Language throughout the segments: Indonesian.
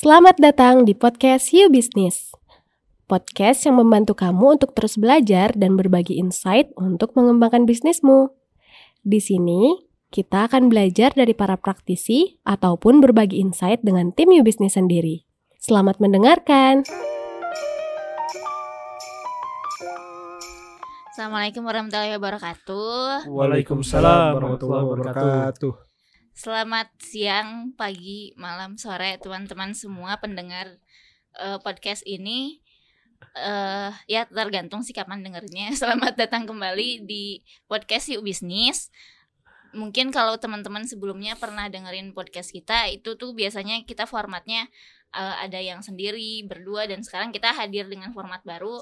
Selamat datang di podcast You Business. Podcast yang membantu kamu untuk terus belajar dan berbagi insight untuk mengembangkan bisnismu. Di sini, kita akan belajar dari para praktisi ataupun berbagi insight dengan tim You Business sendiri. Selamat mendengarkan. Assalamualaikum warahmatullahi wabarakatuh. Waalaikumsalam warahmatullahi wabarakatuh. Selamat siang, pagi, malam, sore teman-teman semua pendengar uh, podcast ini. Uh, ya tergantung sih kapan dengernya. Selamat datang kembali di podcast Yuk Bisnis. Mungkin kalau teman-teman sebelumnya pernah dengerin podcast kita, itu tuh biasanya kita formatnya uh, ada yang sendiri, berdua, dan sekarang kita hadir dengan format baru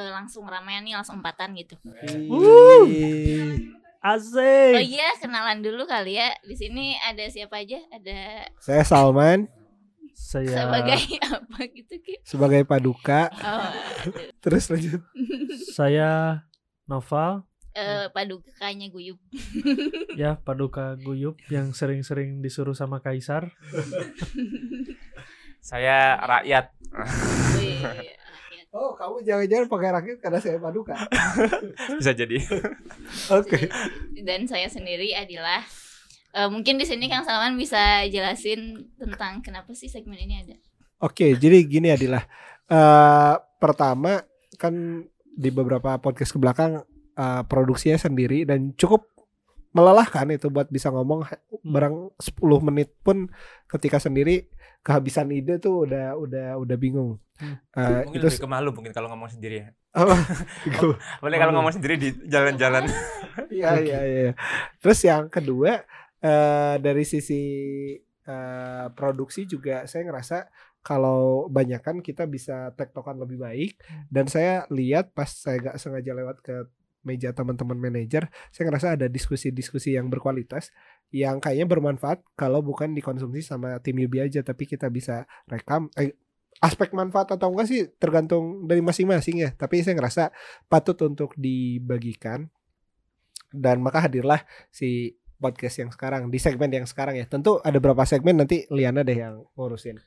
uh, langsung ramean nih langsung empatan gitu. Asik. Oh iya, kenalan dulu kali ya. Di sini ada siapa aja? Ada Saya Salman Saya sebagai apa gitu Ki? sebagai paduka. Oh, Terus lanjut. saya Noval eh padukanya Guyup. ya Paduka Guyup yang sering-sering disuruh sama Kaisar. Saya rakyat. Wih, Oh, kamu jangan-jangan pakai rakyat karena saya paduka. Bisa jadi. Oke. Dan saya sendiri adalah eh, mungkin di sini Kang Salman bisa jelasin tentang kenapa sih segmen ini ada. Oke, jadi gini Adilah. Eh pertama kan di beberapa podcast ke belakang eh, produksinya sendiri dan cukup melelahkan itu buat bisa ngomong barang 10 menit pun ketika sendiri kehabisan ide tuh udah udah udah bingung. Hmm. Eh, mungkin itu lebih ke malu mungkin kalau ngomong sendiri ya. apa? Gitu. Boleh kalau ngomong sendiri di jalan-jalan. Iya iya iya. Terus yang kedua eh dari sisi eh produksi juga saya ngerasa kalau banyak kan kita bisa tektokan lebih baik dan saya lihat pas saya gak sengaja lewat ke meja teman-teman manajer, saya ngerasa ada diskusi-diskusi yang berkualitas yang kayaknya bermanfaat kalau bukan dikonsumsi sama tim Yubi aja tapi kita bisa rekam eh, aspek manfaat atau enggak sih tergantung dari masing-masing ya. Tapi saya ngerasa patut untuk dibagikan. Dan maka hadirlah si podcast yang sekarang di segmen yang sekarang ya. Tentu ada berapa segmen nanti Liana deh yang ngurusin.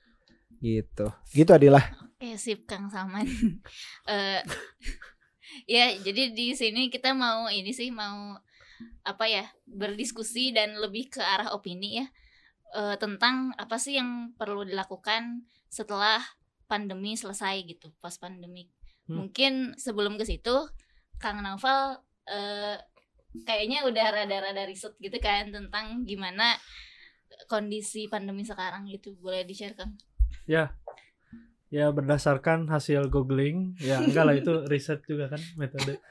Gitu. Gitu adalah Eh sip Kang Salman. Eh ya, jadi di sini kita mau ini sih mau apa ya? berdiskusi dan lebih ke arah opini ya. eh, tentang apa sih yang perlu dilakukan setelah pandemi selesai gitu, pas pandemi. Hmm. Mungkin sebelum ke situ Kang Naufal eh kayaknya udah rada-rada riset gitu kan tentang gimana kondisi pandemi sekarang gitu. Boleh di-share Kang? Ya berdasarkan hasil googling, ya enggak lah itu riset juga kan metode.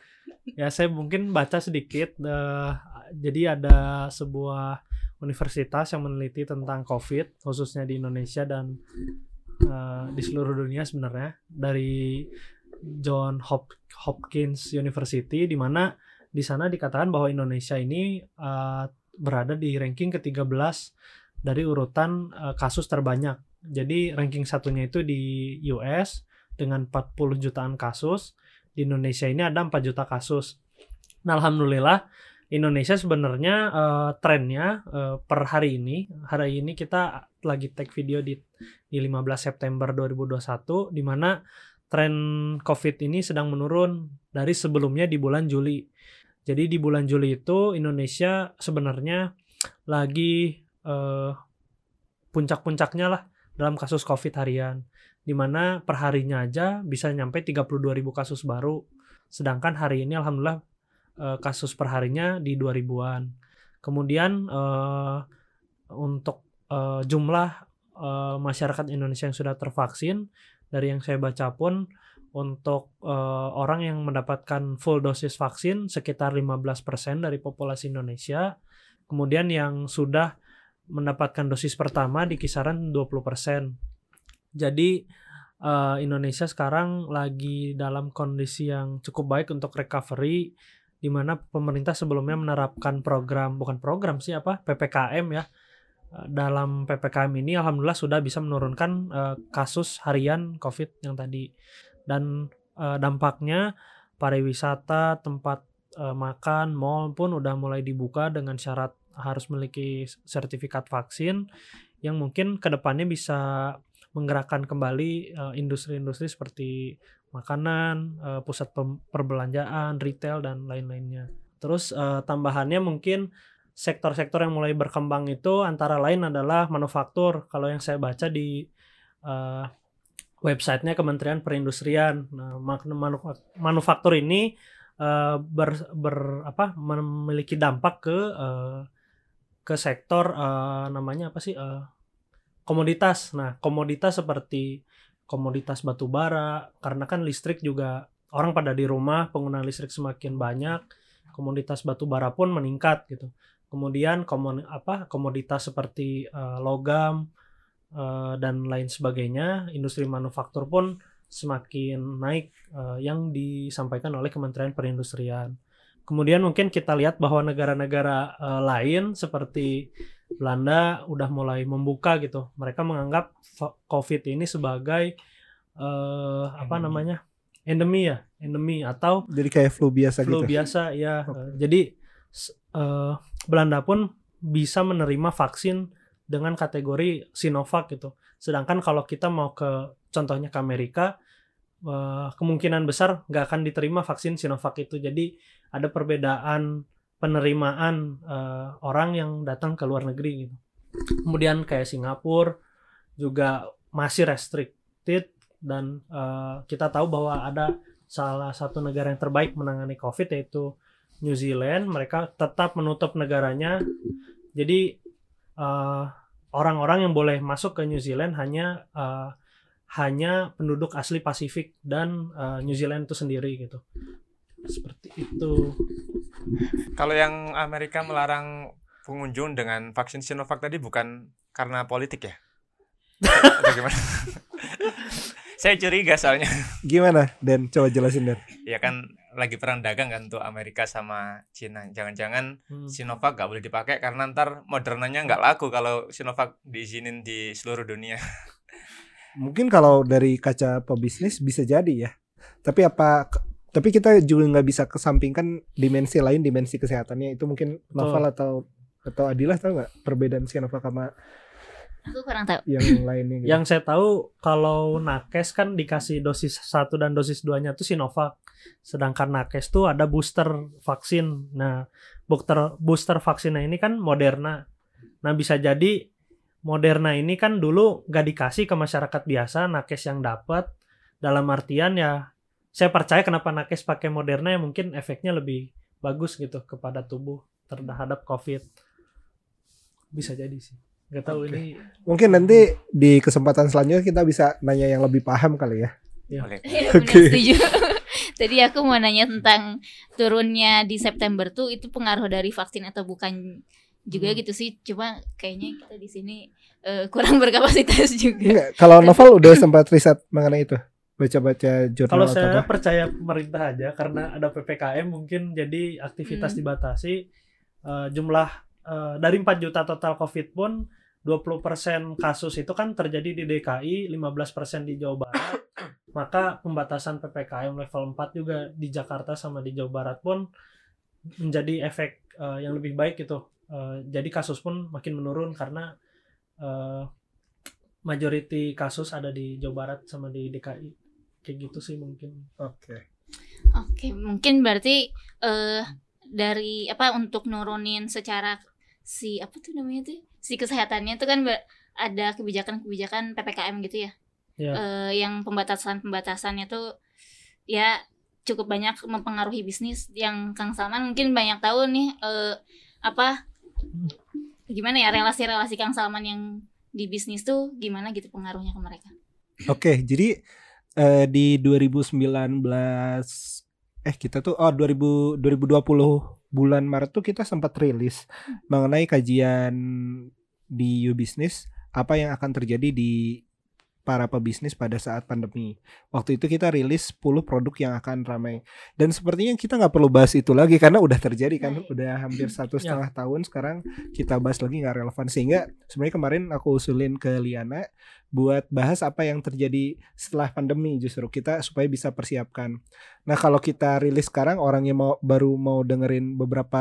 Ya saya mungkin baca sedikit. eh, jadi ada sebuah universitas yang meneliti tentang COVID khususnya di Indonesia dan eh, di seluruh dunia sebenarnya dari John Hop- Hopkins University di mana di sana dikatakan bahwa Indonesia ini eh, berada di ranking ke-13 dari urutan eh, kasus terbanyak. Jadi ranking satunya itu di US dengan 40 jutaan kasus. Di Indonesia ini ada 4 juta kasus. Nah, alhamdulillah Indonesia sebenarnya eh, trennya eh, per hari ini, hari ini kita lagi take video di di 15 September 2021 di mana tren Covid ini sedang menurun dari sebelumnya di bulan Juli. Jadi di bulan Juli itu Indonesia sebenarnya lagi eh, puncak-puncaknya lah dalam kasus COVID harian. Di mana perharinya aja bisa nyampe 32.000 kasus baru. Sedangkan hari ini alhamdulillah eh, kasus perharinya di 2000-an. Kemudian eh, untuk eh, jumlah masyarakat Indonesia yang sudah tervaksin dari yang saya baca pun untuk eh, orang yang mendapatkan full dosis vaksin sekitar 15% dari populasi Indonesia. Kemudian yang sudah mendapatkan dosis pertama di kisaran 20%. Jadi eh, Indonesia sekarang lagi dalam kondisi yang cukup baik untuk recovery di mana pemerintah sebelumnya menerapkan program bukan program sih apa PPKM ya. Eh, Dalam PPKM ini alhamdulillah sudah bisa menurunkan eh, kasus harian Covid yang tadi dan eh, dampaknya pariwisata, tempat eh, makan, mall pun udah mulai dibuka dengan syarat harus memiliki sertifikat vaksin yang mungkin ke depannya bisa menggerakkan kembali eh, industri-industri seperti makanan, eh, pusat perbelanjaan, retail dan lain-lainnya. Terus eh, tambahannya mungkin sektor-sektor yang mulai berkembang itu antara lain adalah manufaktur. Kalau yang saya baca di eh, websitenya Kementerian Perindustrian, nah, manufaktur ini eh, ber, ber- apa memiliki dampak ke eh, ke sektor eh, namanya apa sih eh, komoditas. Nah, komoditas seperti komoditas batu bara karena kan listrik juga orang pada di rumah penggunaan listrik semakin banyak, komoditas batu bara pun meningkat gitu. Kemudian komon, apa komoditas seperti eh, logam eh, dan lain sebagainya, industri manufaktur pun semakin naik eh, yang disampaikan oleh Kementerian Perindustrian. Kemudian mungkin kita lihat bahwa negara-negara eh, lain seperti Belanda udah mulai membuka gitu. Mereka menganggap COVID ini sebagai eh, apa namanya endemi ya, endemi atau Jadi kayak flu biasa flu gitu. biasa ya. Oke. Eh, Jadi eh, Belanda pun bisa menerima vaksin dengan kategori Sinovac gitu. Sedangkan kalau kita mau ke contohnya ke Amerika kemungkinan besar nggak akan diterima vaksin Sinovac itu. Jadi ada perbedaan penerimaan eh, orang yang datang ke luar negeri gitu. Kemudian kayak Singapura juga masih restricted dan eh, kita tahu bahwa ada salah satu negara yang terbaik menangani COVID yaitu New Zealand. Mereka tetap menutup negaranya. Jadi eh, orang-orang yang boleh masuk ke New Zealand hanya eh, hanya penduduk asli Pasifik dan eh, New Zealand itu sendiri gitu. Seperti itu. Kalau yang Amerika melarang pengunjung dengan vaksin Sinovac tadi bukan karena politik ya? Atau gimana? Saya curiga soalnya. Gimana? Dan coba jelasin Dan. Ya kan lagi perang dagang kan untuk Amerika sama Cina. Jangan-jangan Hmm. Sinovac nggak boleh dipakai karena ntar modernanya nggak laku kalau Sinovac diizinin di seluruh dunia. Mungkin kalau dari kaca pebisnis bisa jadi ya. Tapi apa tapi kita juga nggak bisa kesampingkan dimensi lain dimensi kesehatannya itu mungkin Novel atau atau Adilah tahu nggak perbedaan Sinovac sama Aku kurang tahu. yang lainnya gitu. Yang saya tahu kalau nakes kan dikasih dosis 1 dan dosis 2-nya tuh Sinovac. Sedangkan nakes tuh ada booster vaksin. Nah, booster booster vaksinnya ini kan Moderna. Nah, bisa jadi Moderna ini kan dulu gak dikasih ke masyarakat biasa, nakes yang dapat. Dalam artian ya saya percaya kenapa nakes pakai Moderna ya mungkin efeknya lebih bagus gitu kepada tubuh terhadap COVID. Bisa jadi sih. Gak tahu Oke. ini Mungkin nanti di kesempatan selanjutnya kita bisa nanya yang lebih paham kali ya. Ya. Boleh. Iya, Oke. benar setuju. Tadi aku mau nanya tentang turunnya di September tuh itu pengaruh dari vaksin atau bukan juga Hmm. gitu sih. Cuma kayaknya kita di sini eh, kurang berkapasitas juga. Enggak, kalau Novel udah sempat riset mengenai itu. Baca-baca jurnal Kalau saya apa? percaya pemerintah aja karena ada PPKM mungkin jadi aktivitas Hmm. dibatasi Eh, jumlah eh, dari 4 juta total Covid pun 20% kasus itu kan terjadi di DKI, 15% di Jawa Barat. Maka pembatasan PPKM level 4 juga di Jakarta sama di Jawa Barat pun menjadi efek eh, yang lebih baik gitu. Eh, jadi kasus pun makin menurun karena eh, majority kasus ada di Jawa Barat sama di DKI. Kayak gitu sih mungkin. Oke. Oke, mungkin berarti eh dari apa untuk nurunin secara si apa tuh namanya tuh si kesehatannya itu kan ada kebijakan-kebijakan PPKM gitu ya. Ya. Eh, yang pembatasan-pembatasannya tuh ya cukup banyak mempengaruhi bisnis yang Kang Salman mungkin banyak tahu nih eh apa gimana ya relasi-relasi Kang Salman yang di bisnis tuh gimana gitu pengaruhnya ke mereka. Oke, jadi eh, di 2019 eh kita tuh oh 2000 2020 bulan Maret tuh kita sempat rilis mengenai kajian di You Business apa yang akan terjadi di para pebisnis pada saat pandemi. Waktu itu kita rilis 10 produk yang akan ramai. Dan sepertinya kita nggak perlu bahas itu lagi karena udah terjadi kan, udah hampir satu Ya. setengah tahun sekarang kita bahas lagi nggak relevan sehingga sebenarnya kemarin aku usulin ke Liana buat bahas apa yang terjadi setelah pandemi justru kita supaya bisa persiapkan. Nah kalau kita rilis sekarang orang yang mau baru mau dengerin beberapa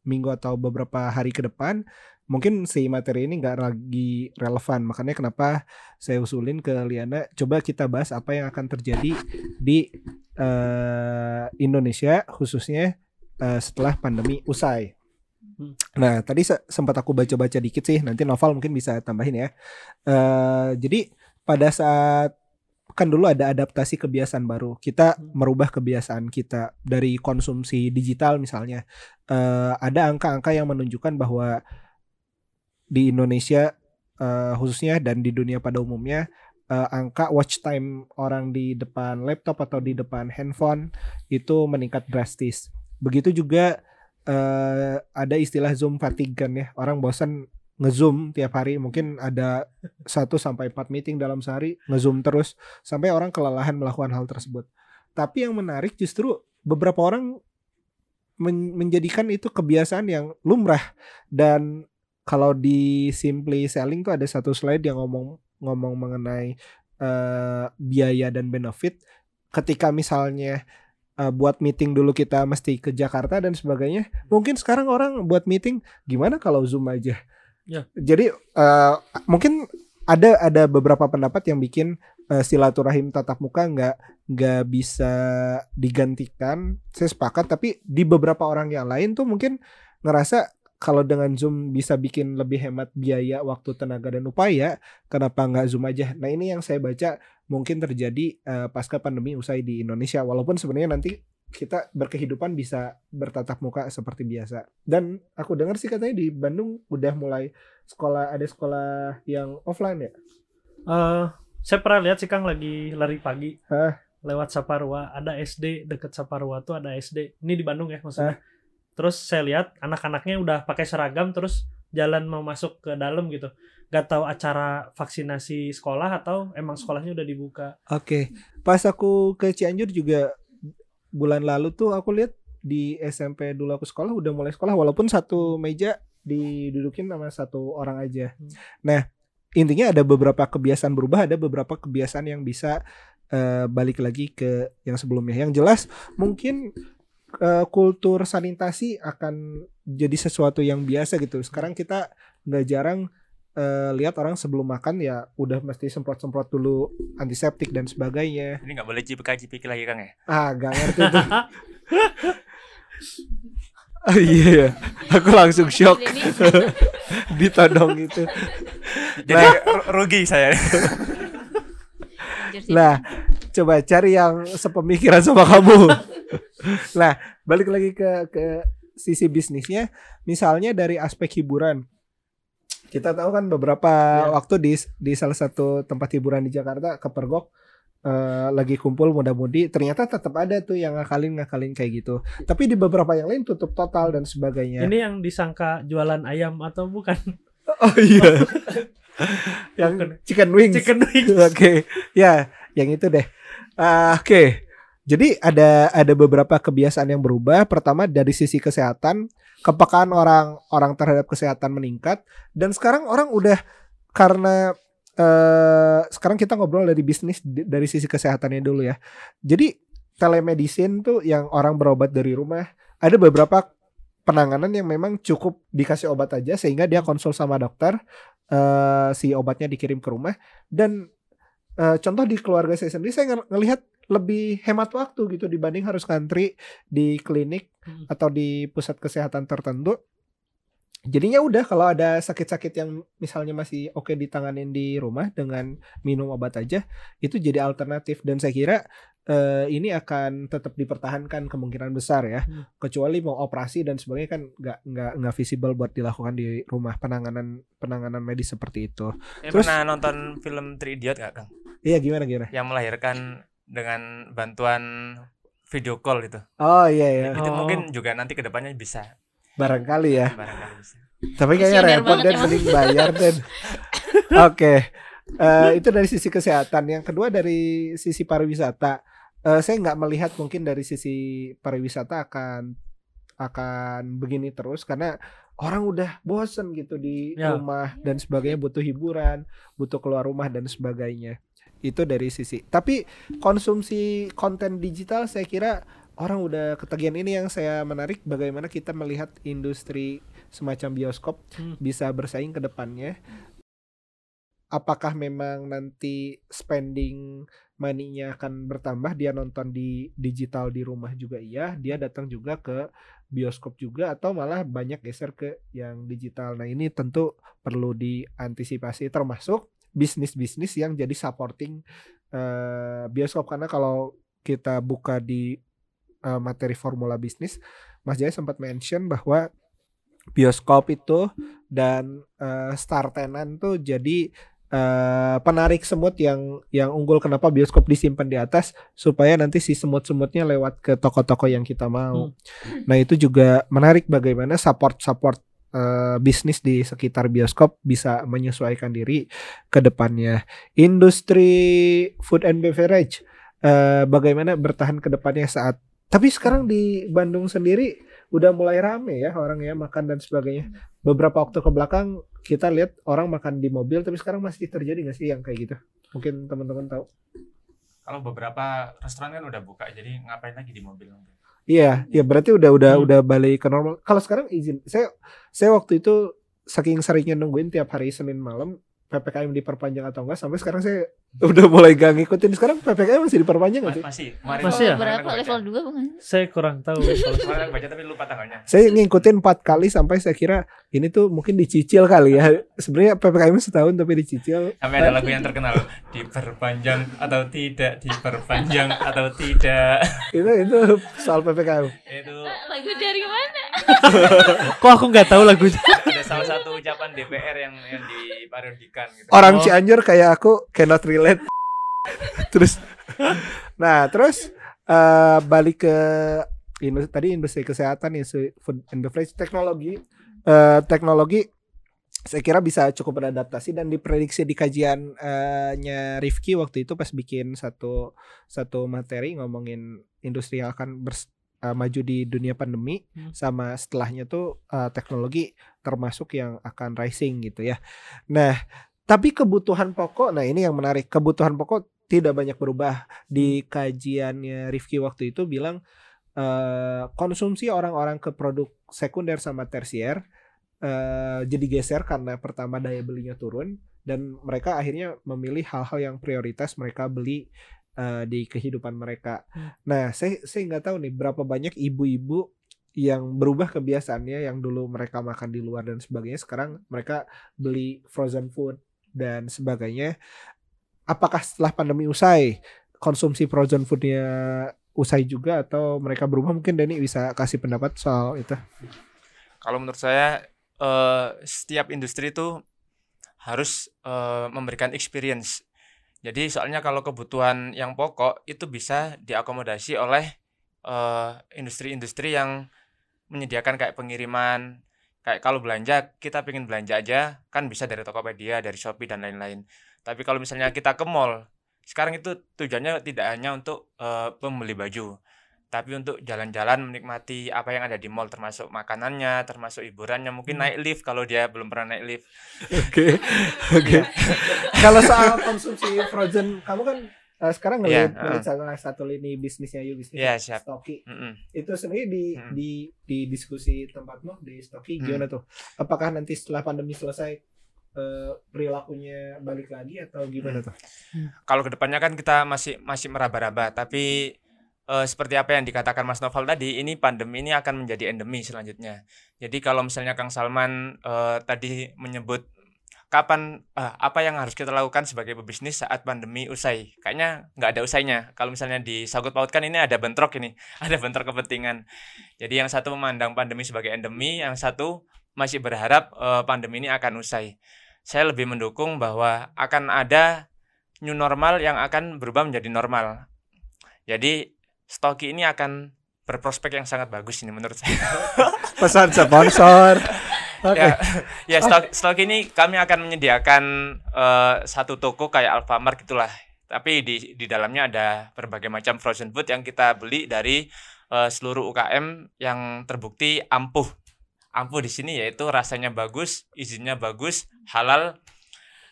minggu atau beberapa hari ke depan mungkin si materi ini nggak lagi relevan makanya kenapa saya usulin ke Liana coba kita bahas apa yang akan terjadi di eh, Indonesia khususnya eh, setelah pandemi usai. Hmm. Nah tadi se- sempat aku baca-baca dikit sih nanti Noval mungkin bisa tambahin ya. Eh, jadi pada saat kan dulu ada adaptasi kebiasaan baru kita merubah kebiasaan kita dari konsumsi digital misalnya Eh, ada angka-angka yang menunjukkan bahwa di Indonesia eh, khususnya dan di dunia pada umumnya eh, angka watch time orang di depan laptop atau di depan handphone itu meningkat drastis. Begitu juga eh, ada istilah zoom fatigue kan ya. Orang bosan ngezoom tiap hari mungkin ada 1 sampai 4 meeting dalam sehari ngezoom terus sampai orang kelelahan melakukan hal tersebut. Tapi yang menarik justru beberapa orang men- menjadikan itu kebiasaan yang lumrah dan kalau di Simply Selling tuh ada satu slide yang ngomong ngomong mengenai eh, biaya dan benefit. Ketika misalnya eh, buat meeting dulu kita mesti ke Jakarta dan sebagainya mungkin sekarang orang buat meeting gimana kalau zoom aja? Ya. jadi eh, mungkin ada ada beberapa pendapat yang bikin eh, silaturahim tatap muka nggak nggak bisa digantikan. Saya sepakat tapi di beberapa orang yang lain tuh mungkin ngerasa kalau dengan zoom bisa bikin lebih hemat biaya waktu tenaga dan upaya kenapa nggak zoom aja? Nah ini yang saya baca mungkin terjadi eh, pasca pandemi usai di Indonesia. Walaupun sebenarnya nanti kita berkehidupan bisa bertatap muka seperti biasa. Dan aku dengar sih katanya di Bandung udah mulai sekolah ada sekolah yang offline ya? Eh, saya pernah lihat sih Kang lagi lari pagi Hah? lewat Saparua. Ada SD deket Saparua tuh ada SD ini di Bandung ya maksudnya terus saya lihat anak-anaknya udah pakai seragam terus jalan mau masuk ke dalam gitu gak tahu acara vaksinasi sekolah atau emang sekolahnya udah dibuka Oke, pas aku ke Cianjur juga bulan lalu tuh aku lihat di SMP dulu aku sekolah udah mulai sekolah walaupun satu meja didudukin sama satu orang aja. Hmm. Nah, intinya ada beberapa kebiasaan berubah, ada beberapa kebiasaan yang bisa eh, balik lagi ke yang sebelumnya. Yang jelas mungkin eh, kultur sanitasi akan jadi sesuatu yang biasa gitu. Sekarang kita nggak jarang eh, lihat orang sebelum makan ya udah mesti semprot-semprot dulu antiseptik dan sebagainya. Ini nggak boleh cipika cipiki lagi Kang ya. Ah, gak ngerti tuh. Ah, iya, ya. aku langsung shock ditodong itu. Jadi ru- rugi saya. Lah, coba cari yang sepemikiran sama kamu. Nah, balik lagi ke ke sisi bisnisnya, misalnya dari aspek hiburan. Kita tahu kan beberapa Ya. waktu di di salah satu tempat hiburan di Jakarta kepergok eh, lagi kumpul muda-mudi, ternyata tetap ada tuh yang ngakalin ngakalin kayak gitu. Tapi di beberapa yang lain tutup total dan sebagainya. ini yang disangka jualan ayam atau bukan Oh iya. yang chicken wings. chicken wings Oke, ya, yang itu deh. Ah, Oke, jadi ada ada beberapa kebiasaan yang berubah. Pertama dari sisi kesehatan, kepekaan orang orang terhadap kesehatan meningkat. Dan sekarang orang udah karena eh sekarang kita ngobrol dari bisnis dari sisi kesehatannya dulu ya. Jadi telemedicine tuh yang orang berobat dari rumah. Ada beberapa penanganan yang memang cukup dikasih obat aja sehingga dia konsul sama dokter eh si obatnya dikirim ke rumah dan eh, contoh di keluarga saya sendiri saya ng- ngelihat lebih hemat waktu gitu dibanding harus ngantri di klinik Hmm. atau di pusat kesehatan tertentu jadinya udah kalau ada sakit-sakit yang misalnya masih oke ditanganin di rumah dengan minum obat aja itu jadi alternatif dan saya kira eh, ini akan tetap dipertahankan kemungkinan besar ya Hmm. kecuali mau operasi dan sebagainya kan nggak nggak nggak visible buat dilakukan di rumah penanganan penanganan medis seperti itu Ya, Terus- pernah nonton film Three Idiot gak Kang? iya gimana gimana Yang melahirkan dengan bantuan video call itu. oh iya ya Itu Oh. mungkin juga nanti ke depannya bisa. Barangkali ya Barangkali bisa. Tapi kayaknya repot dan mending bayar dan. Oke. Eh, itu dari sisi kesehatan. Yang kedua dari sisi pariwisata. Eh, saya nggak melihat mungkin dari sisi pariwisata akan akan begini terus karena orang udah bosen gitu di Ya. rumah dan sebagainya butuh hiburan, butuh keluar rumah dan sebagainya. Itu dari sisi. Tapi konsumsi konten digital saya kira orang udah ketagihan ini yang saya menarik bagaimana kita melihat industri semacam bioskop Hmm. bisa bersaing ke depannya. Apakah memang nanti spending money-nya akan bertambah dia nonton di digital di rumah juga iya, dia datang juga ke bioskop juga atau malah banyak geser ke yang digital. Nah, ini tentu perlu diantisipasi termasuk bisnis-bisnis yang jadi supporting eh, bioskop karena kalau kita buka di eh, materi formula bisnis, Mas Jaya sempat mention bahwa bioskop itu dan eh, star tenant tuh jadi eh, penarik semut yang yang unggul kenapa bioskop disimpan di atas supaya nanti si semut-semutnya lewat ke toko-toko yang kita mau. Nah, itu juga menarik bagaimana support-support eh, bisnis di sekitar bioskop bisa menyesuaikan diri ke depannya. Industri food and beverage eh, bagaimana bertahan ke depannya saat tapi sekarang di Bandung sendiri udah mulai rame ya orang ya makan dan sebagainya. Beberapa waktu ke belakang kita lihat orang makan di mobil tapi sekarang masih terjadi nggak sih yang kayak gitu? Mungkin teman-teman tahu. Kalau beberapa restoran kan udah buka, jadi ngapain lagi di mobil? Iya, ya berarti udah udah Hmm. udah balik ke normal. Kalau sekarang izin, saya saya waktu itu saking seringnya nungguin tiap hari Senin malam PPKM diperpanjang atau enggak sampai sekarang saya udah mulai gak ngikutin. Sekarang PPKM masih diperpanjang nggak sih? masih, kemarin Masih ya? Berapa? Level baca. 2 bukan? Saya kurang tahu kalau Kemarin baca tapi lupa tanggalnya. Saya ngikutin empat kali sampai saya kira ini tuh mungkin dicicil kali ya. Sebenarnya PPKM setahun tapi dicicil. Sampai ada lagu yang terkenal diperpanjang atau tidak, diperpanjang atau tidak. Itu itu soal PPKM. Itu Lagu dari mana? kok aku nggak tahu lagunya. Salah satu ucapan DPR yang yang diparodikan gitu. Orang Oh. Cianjur kayak aku cannot relate. terus nah, terus eh balik ke industri, tadi industri kesehatan industri food and beverage teknologi eh teknologi saya kira bisa cukup beradaptasi dan diprediksi di kajian eh, nya Rifki waktu itu pas bikin satu satu materi ngomongin industri yang akan bers- eh, maju di dunia pandemi Hmm. sama setelahnya tuh eh, teknologi termasuk yang akan rising gitu ya. Nah, tapi kebutuhan pokok, nah ini yang menarik, kebutuhan pokok tidak banyak berubah di kajiannya Rifki waktu itu bilang eh, konsumsi orang-orang ke produk sekunder sama tersier eh, jadi geser karena pertama daya belinya turun dan mereka akhirnya memilih hal-hal yang prioritas mereka beli eh, di kehidupan mereka. Nah, saya saya nggak tahu nih berapa banyak ibu-ibu yang berubah kebiasaannya yang dulu mereka makan di luar dan sebagainya sekarang mereka beli frozen food dan sebagainya. Apakah setelah pandemi usai konsumsi frozen foodnya usai juga atau mereka berubah? Mungkin Denny bisa kasih pendapat soal itu. Kalau menurut saya eh, setiap industri itu harus eh, memberikan experience. Jadi soalnya kalau kebutuhan yang pokok itu bisa diakomodasi oleh eh, industri-industri yang menyediakan kayak pengiriman, kayak kalau belanja kita pengen belanja aja kan bisa dari Tokopedia, dari Shopee dan lain-lain. Tapi kalau misalnya kita ke mall, sekarang itu tujuannya tidak hanya untuk eh, membeli baju, tapi untuk jalan-jalan menikmati apa yang ada di mall termasuk makanannya, termasuk hiburannya, mungkin Hmm. naik lift kalau dia belum pernah naik lift. Oke, oke. Kalau soal konsumsi frozen, kamu kan eh, sekarang ngelihat Iya, ngelihat salah satu lini bisnisnya you bisnis Iya, siap. Stoki. Mm-mm. Itu sendiri di Hmm. di di diskusi tempatmu di Stoki Hmm. gimana tuh? Apakah nanti setelah pandemi selesai eh, perilakunya balik lagi atau gimana tuh? Kalau ke depannya kan kita masih masih meraba-raba, tapi eh, seperti apa yang dikatakan Mas Noval tadi, ini pandemi ini akan menjadi endemi selanjutnya. Jadi kalau misalnya Kang Salman eh, tadi menyebut kapan eh, apa yang harus kita lakukan sebagai pebisnis saat pandemi usai, kayaknya nggak ada usainya. Kalau misalnya disangkut pautkan ini ada bentrok ini, ada bentrok kepentingan. Jadi yang satu memandang pandemi sebagai endemi, yang satu masih berharap eh, pandemi ini akan usai. Saya lebih mendukung bahwa akan ada new normal yang akan berubah menjadi normal. Jadi Stoki ini akan berprospek yang sangat bagus ini menurut saya. Pesan sponsor. Oke. ya, ya Stok, Stoki ini kami akan menyediakan eh, satu toko kayak Alfamart gitulah. Tapi di di dalamnya ada berbagai macam frozen food yang kita beli dari eh, seluruh UKM yang terbukti ampuh. Ampuh di sini yaitu rasanya bagus, izinnya bagus, halal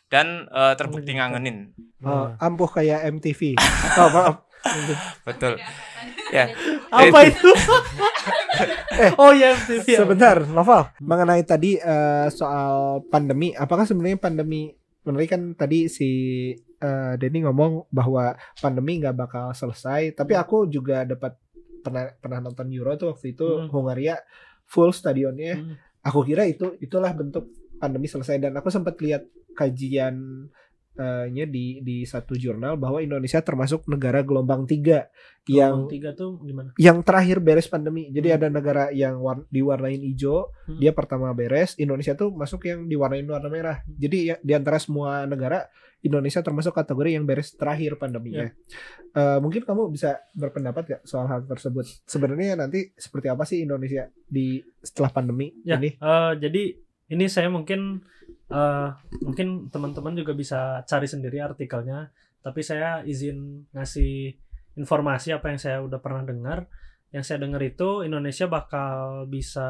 dan eh, terbukti ngangenin. Oh, ampuh kayak MTV. Oh, maaf. Betul. Ya. Apa itu? oh ya. Sebentar, Novel. Mengenai tadi eh, soal pandemi, apakah sebenarnya pandemi sebenarnya kan tadi si eh, Denny ngomong bahwa pandemi nggak bakal selesai, tapi aku juga dapat pernah pernah nonton Euro tuh waktu itu Hmm. Hungaria full stadionnya. Hmm. Aku kira itu itulah bentuk pandemi selesai dan aku sempat lihat kajian eh, nya di di satu jurnal bahwa Indonesia termasuk negara gelombang tiga yang Gelombang tiga tuh gimana? yang terakhir beres pandemi. Jadi Hmm. ada negara yang war- diwarnain hijau, Hmm. dia pertama beres. Indonesia tuh masuk yang diwarnain warna merah. Hmm. Jadi ya, di antara semua negara, Indonesia termasuk kategori yang beres terakhir pandeminya. Ya. Eh, mungkin kamu bisa berpendapat gak soal hal tersebut? Sebenarnya nanti seperti apa sih Indonesia di setelah pandemi Ya, ini? eh, jadi ini saya mungkin eh, mungkin teman-teman juga bisa cari sendiri artikelnya, tapi saya izin ngasih informasi apa yang saya udah pernah dengar. Yang saya dengar itu Indonesia bakal bisa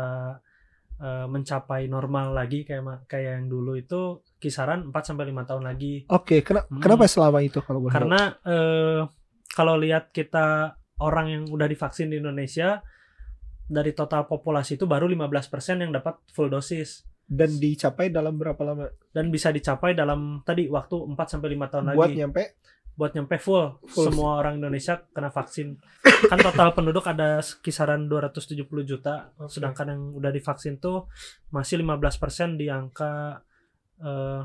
eh, mencapai normal lagi kayak kayak yang dulu itu kisaran 4 sampai 5 tahun lagi. Oke, kena- Hmm. kenapa selama itu kalau boleh? Karena eh, kalau lihat kita orang yang udah divaksin di Indonesia dari total populasi itu baru 15% yang dapat full dosis dan dicapai dalam berapa lama? dan bisa dicapai dalam tadi waktu 4 sampai 5 tahun Buat lagi nyampe buat nyampe full, Full. semua orang Indonesia kena vaksin. kan total penduduk ada kisaran 270 juta, Oke. sedangkan yang udah divaksin tuh masih 15% di angka eh,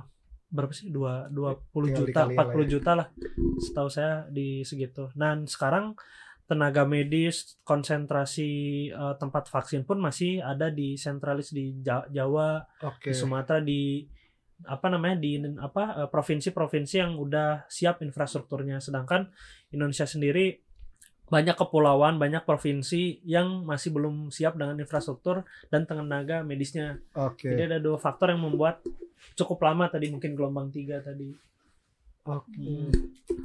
berapa sih? Dua, 20 Tinggal juta, dikali 40 lah ya. juta lah. Setahu saya di segitu. Dan sekarang tenaga medis, konsentrasi eh, tempat vaksin pun masih ada di sentralis di Ja- Jawa, Oke. di Sumatera di apa namanya di apa eh, provinsi-provinsi yang udah siap infrastrukturnya sedangkan Indonesia sendiri banyak kepulauan banyak provinsi yang masih belum siap dengan infrastruktur dan tenaga medisnya Oke. jadi ada dua faktor yang membuat cukup lama tadi mungkin gelombang tiga tadi Oke. Hmm,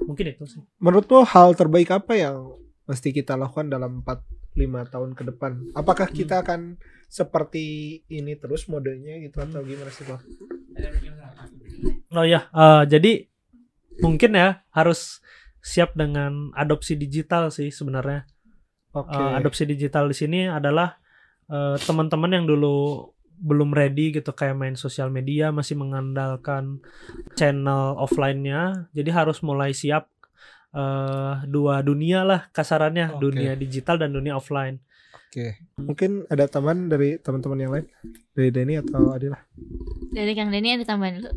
mungkin itu sih Menurut lo hal terbaik apa yang mesti kita lakukan dalam 4 5 tahun ke depan? Apakah kita akan seperti ini terus modenya gitu atau gimana sih, Bang? oh ya eh, jadi mungkin ya harus siap dengan adopsi digital sih sebenarnya Oke. Uh, adopsi digital di sini adalah uh, teman-teman yang dulu belum ready gitu kayak main sosial media masih mengandalkan channel offline-nya jadi harus mulai siap uh, dua dunia lah kasarannya Oke. dunia digital dan dunia offline Oke. Mungkin ada teman dari teman-teman yang lain? Dari Denny atau Adila? Dari Kang Denny ada tambahan dulu.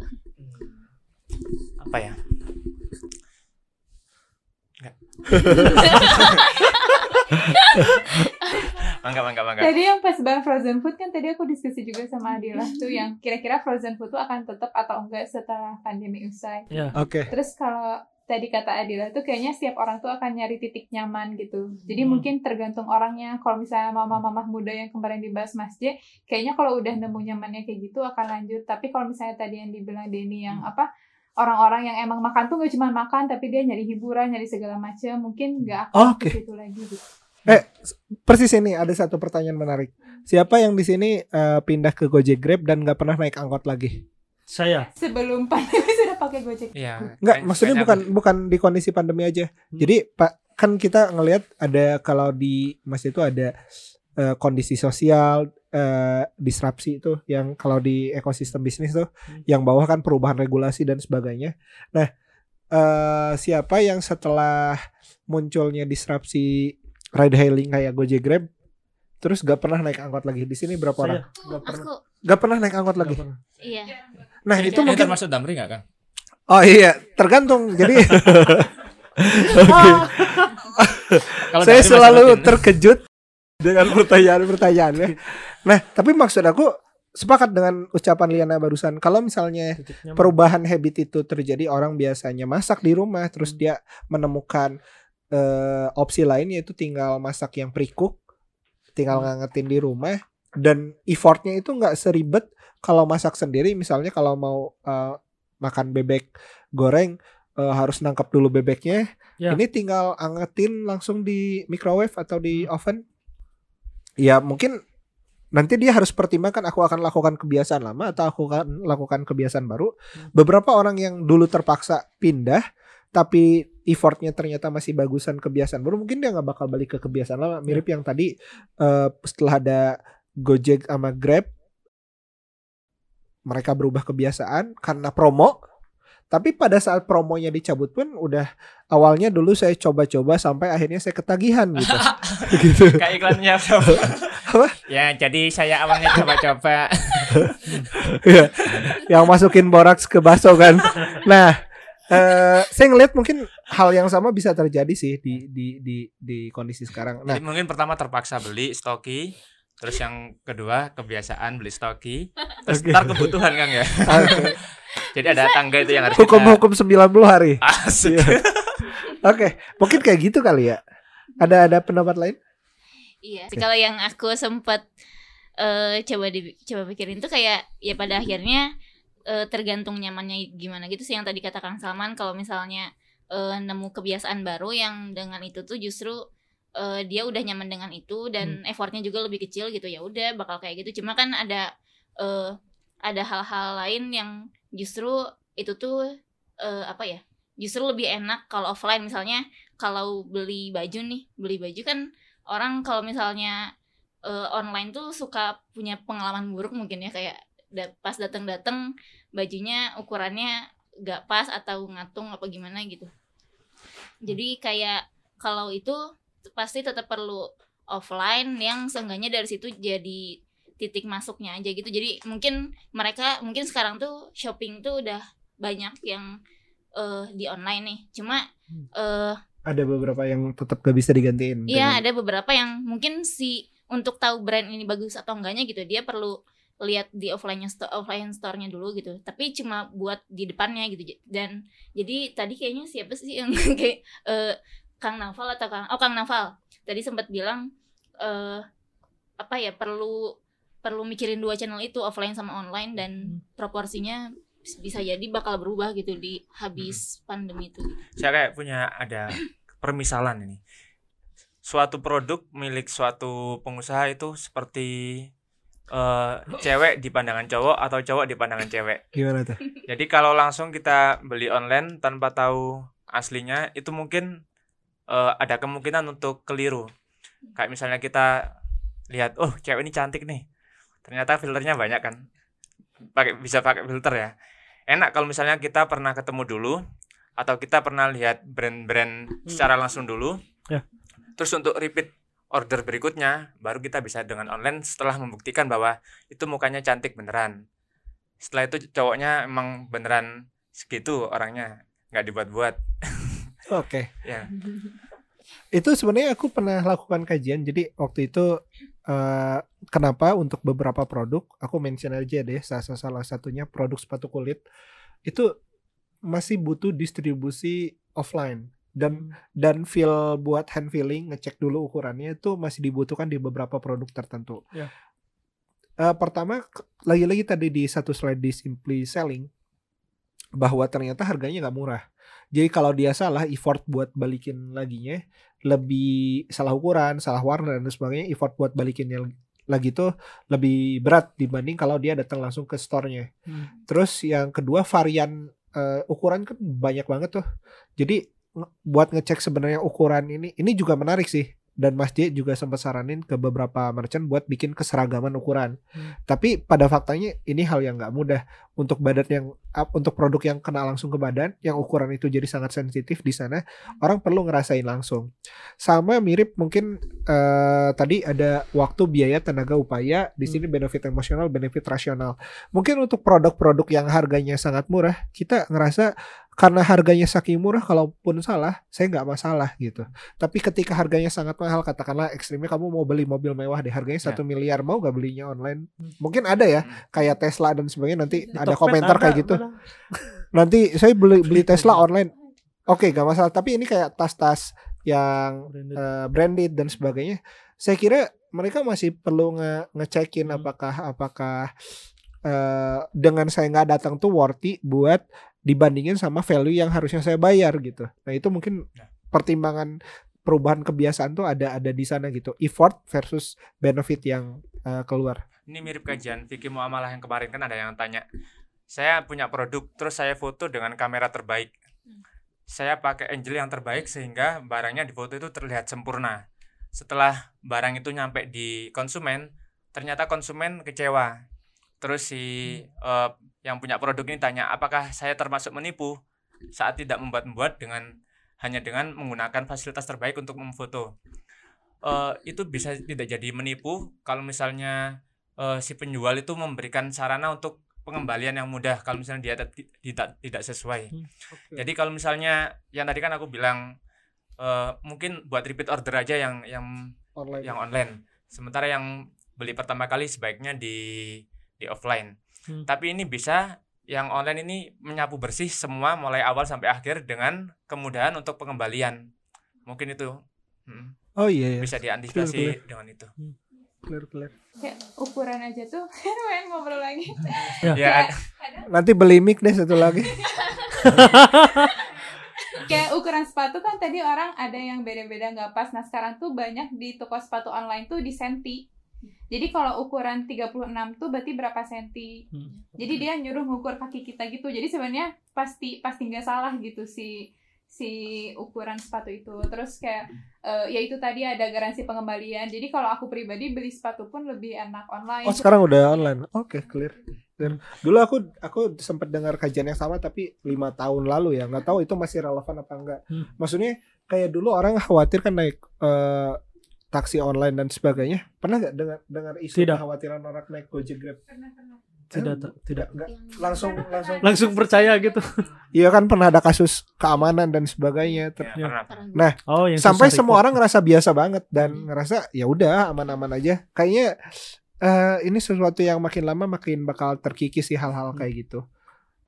apa ya Enggak. mangga mangga mangga Tadi yang pas bahas frozen food kan tadi aku diskusi juga sama Adila tuh yang kira-kira frozen food tuh akan tetap atau enggak setelah pandemi usai. ya Oke. Terus kalau tadi kata Adila tuh kayaknya setiap orang tuh akan nyari titik nyaman gitu. Jadi Hmm. mungkin tergantung orangnya. Kalau misalnya mama-mama muda yang kemarin dibahas Mas J, kayaknya kalau udah nemu nyamannya kayak gitu akan lanjut. Tapi kalau misalnya tadi yang dibilang Denny yang Hmm. apa orang-orang yang emang makan tuh gak cuma makan tapi dia nyari hiburan, nyari segala macam, mungkin nggak Oh, akan ke situ lagi gitu. Persis ini ada satu pertanyaan menarik. Siapa yang di sini eh, pindah ke Gojek Grab dan nggak pernah naik angkot lagi? Saya Sebelum pandemi sudah pakai Gojek. Iya. Enggak, maksudnya bukan bukan di kondisi pandemi aja. Hmm. Jadi Pak kan kita ngelihat ada kalau di Mas itu ada eh, kondisi sosial eh, disrupsi itu yang kalau di ekosistem bisnis tuh Hmm. yang bawah kan perubahan regulasi dan sebagainya. Nah, eh, siapa yang setelah munculnya disrupsi ride hailing kayak Gojek Grab terus gak pernah naik angkot lagi di sini berapa orang? saya nggak pernah Aku Gak pernah naik angkot lagi. nggak pernah. iya. Nah Ini- itu mungkin termasuk Damri nggak kang oh iya tergantung. Jadi Kalau saya selalu rutin. terkejut dengan pertanyaan-pertanyaannya. Nah, tapi maksud aku sepakat dengan ucapan Liana barusan. Kalau misalnya perubahan habit itu terjadi, orang biasanya masak di rumah, terus Hmm. dia menemukan eh, opsi lain yaitu tinggal masak yang pre-cook, tinggal Hmm. ngangetin di rumah, dan effortnya itu nggak seribet kalau masak sendiri. Misalnya kalau mau eh, makan bebek goreng eh, harus nangkap dulu bebeknya. Ya. Ini tinggal angetin langsung di microwave atau di Hmm. oven. Ya mungkin nanti dia harus pertimbangkan aku akan lakukan kebiasaan lama atau aku akan lakukan kebiasaan baru. Hmm. Beberapa orang yang dulu terpaksa pindah tapi effortnya ternyata masih bagusan kebiasaan baru mungkin dia nggak bakal balik ke kebiasaan lama mirip yang tadi eh, setelah ada Gojek sama Grab mereka berubah kebiasaan karena promo tapi pada saat promonya dicabut pun udah awalnya dulu saya coba-coba sampai akhirnya saya ketagihan gitu gitu Kayak iklannya Apa? Ya, jadi saya awalnya coba-coba. Iya. yang masukin boraks ke bakso kan. Nah, eh, saya ngelihat mungkin hal yang sama bisa terjadi sih di di di di kondisi sekarang. Nah, Jadi mungkin pertama terpaksa beli stoki, terus yang kedua kebiasaan beli stoki, terus Oke. ntar kebutuhan Kang ya. Jadi ada tangga itu yang harus kita hukum-hukum 90 hari. asik. Oke, mungkin kayak gitu kali ya. Ada ada pendapat lain? Iya. Kalau yang aku sempat eh coba di coba pikirin tuh kayak ya pada akhirnya eh, tergantung nyamannya gimana gitu sih yang tadi kata Kang Salman kalau misalnya eh, nemu kebiasaan baru yang dengan itu tuh justru eh, dia udah nyaman dengan itu dan effortnya juga lebih kecil gitu ya udah bakal kayak gitu. Cuma kan ada eh, ada hal-hal lain yang justru itu tuh eh, apa ya justru lebih enak kalau offline. Misalnya kalau beli baju nih beli baju kan orang kalau misalnya eh, online tuh suka punya pengalaman buruk mungkin ya kayak da- pas datang-datang bajunya ukurannya gak pas atau ngatung apa gimana gitu. Jadi kayak kalau itu pasti tetap perlu offline yang seenggaknya dari situ jadi titik masuknya aja gitu jadi mungkin mereka mungkin sekarang tuh shopping tuh udah banyak yang eh, di online nih cuma eh Ada beberapa yang tetap gak bisa digantiin. Iya, dengan- ada beberapa yang mungkin si untuk tahu brand ini bagus atau enggaknya gitu, dia perlu lihat di offline store offline store-nya dulu gitu. Tapi cuma buat di depannya gitu. Dan jadi tadi kayaknya siapa sih yang kayak eh, Kang Naval atau Kang Oh, Kang Naval. Tadi sempat bilang eh apa ya perlu perlu mikirin dua channel itu offline sama online dan proporsinya bisa jadi bakal berubah gitu di habis pandemi itu. Saya kayak punya ada permisalan ini. Suatu produk milik suatu pengusaha itu seperti eh, cewek di pandangan cowok atau cowok di pandangan cewek. Gimana tuh? Jadi kalau langsung kita beli online tanpa tahu aslinya itu mungkin eh, ada kemungkinan untuk keliru. Kayak misalnya kita lihat, oh cewek ini cantik nih. Ternyata filternya banyak kan. Pakai bisa pakai filter ya. Enak kalau misalnya kita pernah ketemu dulu atau kita pernah lihat brand-brand secara langsung dulu. Ya. Terus untuk repeat order berikutnya baru kita bisa dengan online setelah membuktikan bahwa itu mukanya cantik beneran setelah itu cowoknya emang beneran segitu orangnya nggak dibuat-buat Oke. ya Itu sebenarnya aku pernah lakukan kajian. Jadi waktu itu eh, kenapa untuk beberapa produk aku mention aja deh salah salah satunya produk sepatu kulit itu masih butuh distribusi offline dan dan feel buat hand feeling ngecek dulu ukurannya itu masih dibutuhkan di beberapa produk tertentu. Ya. Eh, pertama lagi-lagi tadi di satu slide di simply selling bahwa ternyata harganya nggak murah. Jadi kalau dia salah effort buat balikin laginya lebih salah ukuran, salah warna dan sebagainya, effort buat balikinnya lagi tuh lebih berat dibanding kalau dia datang langsung ke store-nya. Hmm. Terus yang kedua varian eh, ukuran kan banyak banget tuh. Jadi buat ngecek sebenarnya ukuran ini ini juga menarik sih. Dan Mas J juga sempat saranin ke beberapa merchant buat bikin keseragaman ukuran. Hmm. Tapi pada faktanya ini hal yang nggak mudah untuk badan yang untuk produk yang kena langsung ke badan, yang ukuran itu jadi sangat sensitif di sana, orang perlu ngerasain langsung. Sama mirip mungkin eh, tadi ada waktu, biaya, tenaga, upaya. Di sini benefit emosional, benefit rasional. Mungkin untuk produk-produk yang harganya sangat murah, kita ngerasa karena harganya saking murah, kalaupun salah, saya nggak masalah gitu. Tapi ketika harganya sangat mahal, katakanlah ekstrimnya kamu mau beli mobil mewah deh, harganya Ya. satu miliar, mau gak belinya online? Mungkin ada ya, kayak Tesla dan sebagainya nanti Di ada komentar ada, kayak gitu. mana? Nanti saya beli beli Tesla online. Oke, gak masalah. Tapi ini kayak tas-tas yang Branded. eh, branded dan sebagainya. Saya kira mereka masih perlu nge ngecekin Hmm. apakah apakah eh, dengan saya nggak datang tuh worthy buat dibandingin sama value yang harusnya saya bayar gitu. Nah itu mungkin Ya. pertimbangan perubahan kebiasaan tuh ada ada di sana gitu. Effort versus benefit yang eh, keluar. ini mirip kajian Vicky Muamalah yang kemarin kan ada yang tanya saya punya produk terus saya foto dengan kamera terbaik saya pakai angel yang terbaik sehingga barangnya di foto itu terlihat sempurna. Setelah barang itu nyampe di konsumen, ternyata konsumen kecewa. Terus si eh, yang punya produk ini tanya, apakah saya termasuk menipu saat tidak membuat-membuat dengan hanya dengan menggunakan fasilitas terbaik untuk memfoto. Eh, itu bisa tidak jadi menipu kalau misalnya eh, si penjual itu memberikan sarana untuk pengembalian yang mudah kalau misalnya dia tidak tidak, sesuai. Hmm, Jadi kalau misalnya yang tadi kan aku bilang eh, mungkin buat repeat order aja yang yang online. yang online. Sementara yang beli pertama kali sebaiknya di di offline. Hmm. Tapi ini bisa yang online ini menyapu bersih semua mulai awal sampai akhir dengan kemudahan untuk pengembalian. Mungkin itu hmm, Oh iya, iya. bisa diantisipasi Clear, dengan itu. clear, clear. kayak ukuran aja tuh main ngobrol lagi Ya. Ya, Nanti beli mic deh satu lagi. kayak ukuran sepatu kan tadi orang ada yang beda-beda nggak pas nah sekarang tuh banyak di toko sepatu online tuh di senti jadi kalau ukuran 36 tuh berarti berapa senti Hmm. jadi dia nyuruh ngukur kaki kita gitu jadi sebenarnya pasti pasti nggak salah gitu si si ukuran sepatu itu terus kayak eh, ya itu tadi ada garansi pengembalian jadi kalau aku pribadi beli sepatu pun lebih enak online Oh sekarang udah online. Oke clear. Dan dulu aku aku sempat dengar kajian yang sama tapi lima tahun lalu ya nggak tahu itu masih relevan apa enggak. Hmm. Maksudnya kayak dulu orang khawatir kan naik eh, taksi online dan sebagainya. Pernah nggak dengar dengar isu Tidak. kekhawatiran orang naik Gojek Grab? Tidak, Eh, tidak. Nggak. langsung langsung. Langsung percaya gitu. Iya kan pernah ada kasus keamanan dan sebagainya. Ter- ya, Ya. pernah. Oh, yang sampai semua report. orang ngerasa biasa banget dan ngerasa ya udah aman-aman aja. Kayaknya eh, ini sesuatu yang makin lama makin bakal terkikis sih hal-hal kayak gitu.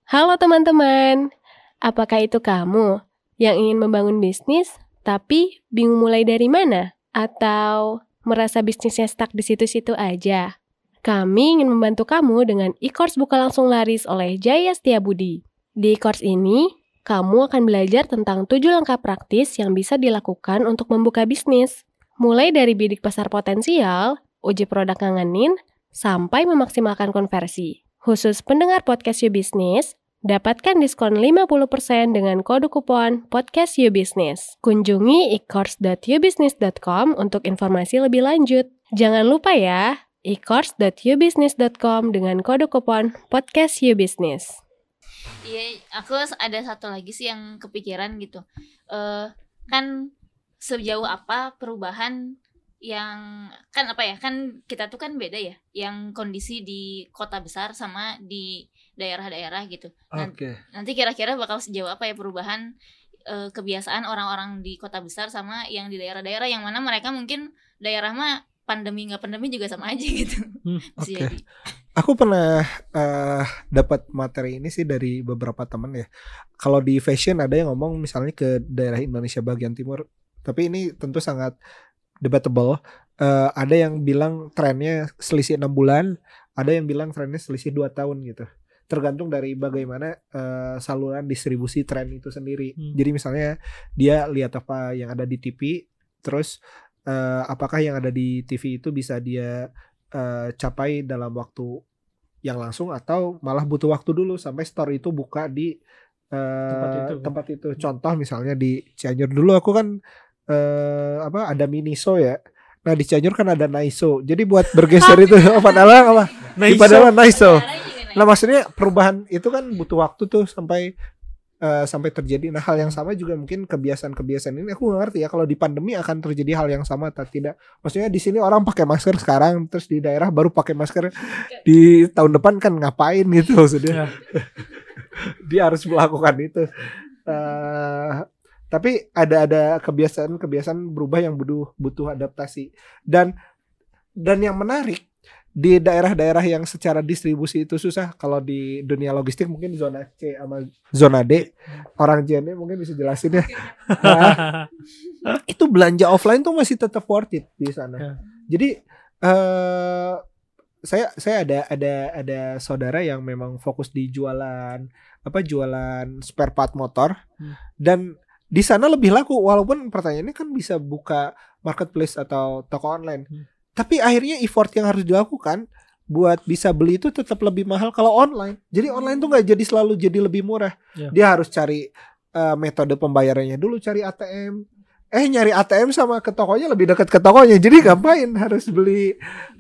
Halo teman-teman, apakah itu kamu yang ingin membangun bisnis tapi bingung mulai dari mana? Atau merasa bisnisnya stuck di situ-situ aja? Kami ingin membantu kamu dengan e-course buka langsung laris oleh Jaya Setiabudi. Di e-course ini, kamu akan belajar tentang 7 langkah praktis yang bisa dilakukan untuk membuka bisnis. Mulai dari bidik pasar potensial, uji produk ngangenin, sampai memaksimalkan konversi. Khusus pendengar podcast You Business, dapatkan diskon 50% dengan kode kupon podcast You Business. Kunjungi e-course.youbusiness.com untuk informasi lebih lanjut. Jangan lupa ya, e-course.youbusiness.com dengan kode kupon podcast You Business. Iya, aku ada satu lagi sih yang kepikiran gitu. Eh kan sejauh apa perubahan yang kan apa ya kan kita tuh kan beda ya yang kondisi di kota besar sama di daerah-daerah gitu Oke. nanti kira-kira bakal sejauh apa ya perubahan eh, kebiasaan orang-orang di kota besar sama yang di daerah-daerah yang mana mereka mungkin daerah mah pandemi nggak pandemi juga sama aja gitu Hmm, oke. jadi. Aku pernah eh, dapat materi ini sih dari beberapa teman ya. Kalau di fashion ada yang ngomong misalnya ke daerah Indonesia bagian timur, tapi ini tentu sangat debatable. Eh, ada yang bilang trennya selisih enam bulan, ada yang bilang trennya selisih dua tahun gitu. Tergantung dari bagaimana eh, saluran distribusi tren itu sendiri. Hmm. Jadi misalnya dia lihat apa yang ada di TV, terus eh, apakah yang ada di TV itu bisa dia eh, capai dalam waktu yang langsung atau malah butuh waktu dulu sampai store itu buka di eh, Tempat itu. tempat itu. Contoh misalnya di Cianjur dulu aku kan eh, apa ada Miniso ya. Nah di Cianjur kan ada Naiso. Jadi buat bergeser itu padahal apa? Nah, Di padahal Naiso. Naik. Nah maksudnya perubahan itu kan butuh waktu tuh sampai eh, sampai terjadi. Nah hal yang sama juga mungkin kebiasaan-kebiasaan ini aku nggak ngerti ya kalau di pandemi akan terjadi hal yang sama atau tidak. Maksudnya di sini orang pakai masker sekarang, terus di daerah baru pakai masker di tahun depan kan ngapain gitu maksudnya. Ya. Dia harus melakukan itu. Eh, tapi ada ada kebiasaan-kebiasaan berubah yang butuh butuh adaptasi dan dan yang menarik di daerah-daerah yang secara distribusi itu susah kalau di dunia logistik mungkin zona C sama zona D orang JNE mungkin bisa jelasin ya Nah, itu belanja offline tuh masih tetap worth it di sana Ya. jadi eh saya saya ada ada ada saudara yang memang fokus di jualan apa jualan spare part motor Hmm. dan di sana lebih laku walaupun pertanyaannya kan bisa buka marketplace atau toko online Hmm. Tapi akhirnya effort yang harus dilakukan buat bisa beli itu tetap lebih mahal kalau online jadi online tuh nggak jadi selalu jadi lebih murah Ya. dia harus cari eh, metode pembayarannya dulu cari ATM. Eh nyari ATM sama ke tokonya lebih dekat ke tokonya. Jadi ngapain harus beli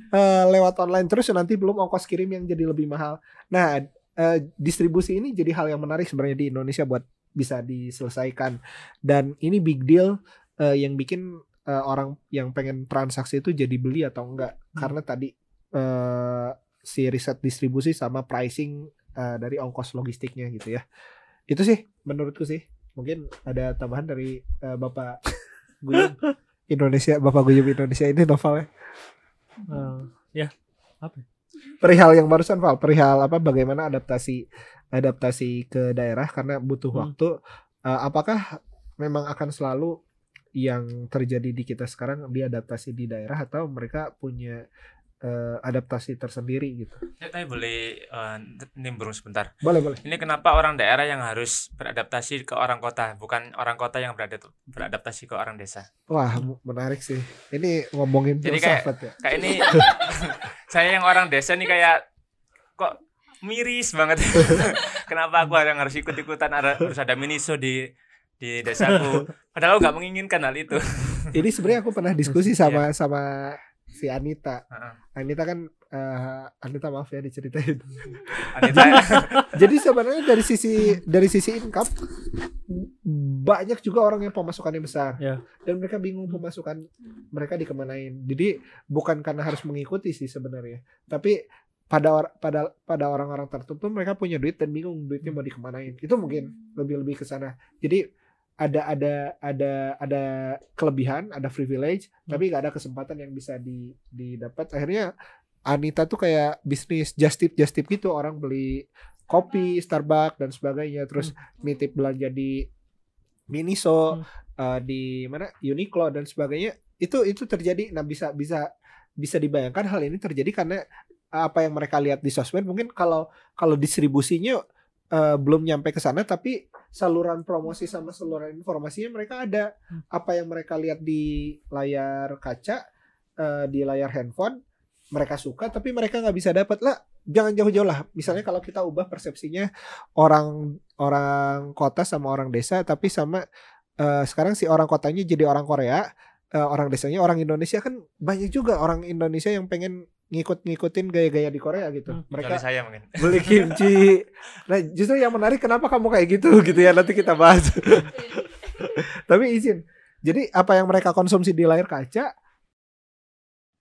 eh, lewat online terus nanti belum ongkos kirim yang jadi lebih mahal. Nah, eh, distribusi ini jadi hal yang menarik sebenarnya di Indonesia buat bisa diselesaikan. Dan ini big deal eh, yang bikin eh, orang yang pengen transaksi itu jadi beli atau enggak karena tadi eh, si riset distribusi sama pricing eh, dari ongkos logistiknya gitu ya. Itu sih menurutku sih. Mungkin ada tambahan dari eh, Bapak Guyum Indonesia, Bapak Guyum Indonesia ini novelnya. Eh, ya apa ya? Perihal yang barusan Val, perihal apa bagaimana adaptasi adaptasi ke daerah karena butuh Hmm. waktu. Eh, apakah memang akan selalu yang terjadi di kita sekarang diadaptasi di daerah atau mereka punya eh, adaptasi tersendiri gitu? Ya, tapi boleh eh, nimbrung sebentar. Boleh boleh. Ini kenapa orang daerah yang harus beradaptasi ke orang kota, bukan orang kota yang berada- beradaptasi ke orang desa. Wah menarik sih. Ini ngomongin Jadi kayak- ya. Kayak ini saya yang orang desa nih kayak kok miris banget. kenapa aku yang harus ikut-ikutan ada harus ada miniso di di desaku. Padahal aku nggak menginginkan hal itu. Ini sebenarnya aku pernah diskusi sama sama si Anita. Heeh. Anita kan eh, Anita maaf ya diceritain. Anita, Jadi sebenarnya dari sisi dari sisi income banyak juga orang yang pemasukannya besar Ya. dan mereka bingung pemasukan mereka dikemanain. Jadi bukan karena harus mengikuti sih sebenarnya, tapi pada or- pada pada orang-orang tertentu mereka punya duit dan bingung duitnya mau dikemanain. Itu mungkin lebih lebih ke sana. Jadi ada ada ada ada kelebihan, ada privilege, tapi nggak ada kesempatan yang bisa di didapat. Akhirnya Anita tuh kayak bisnis just tip just tip gitu. Orang beli kopi, Starbucks dan sebagainya, terus nitip belanja di Miniso, eh, di mana? Uniqlo dan sebagainya. Itu itu terjadi. Nah bisa bisa bisa dibayangkan hal ini terjadi karena apa yang mereka lihat di sosmed. Mungkin kalau kalau distribusinya eh, belum nyampe ke sana tapi saluran promosi sama saluran informasinya mereka ada. Apa yang mereka lihat di layar kaca eh, di layar handphone mereka suka tapi mereka nggak bisa dapat lah jangan jauh-jauh lah. Misalnya kalau kita ubah persepsinya orang orang kota sama orang desa tapi sama eh, sekarang si orang kotanya jadi orang Korea eh, orang desanya orang Indonesia kan banyak juga orang Indonesia yang pengen ngikut-ngikutin gaya-gaya di Korea gitu. Hmm. mereka saya mungkin. beli kimchi. Nah justru yang menarik kenapa kamu kayak gitu? Gitu ya nanti kita bahas. Tapi izin jadi apa yang mereka konsumsi di layar kaca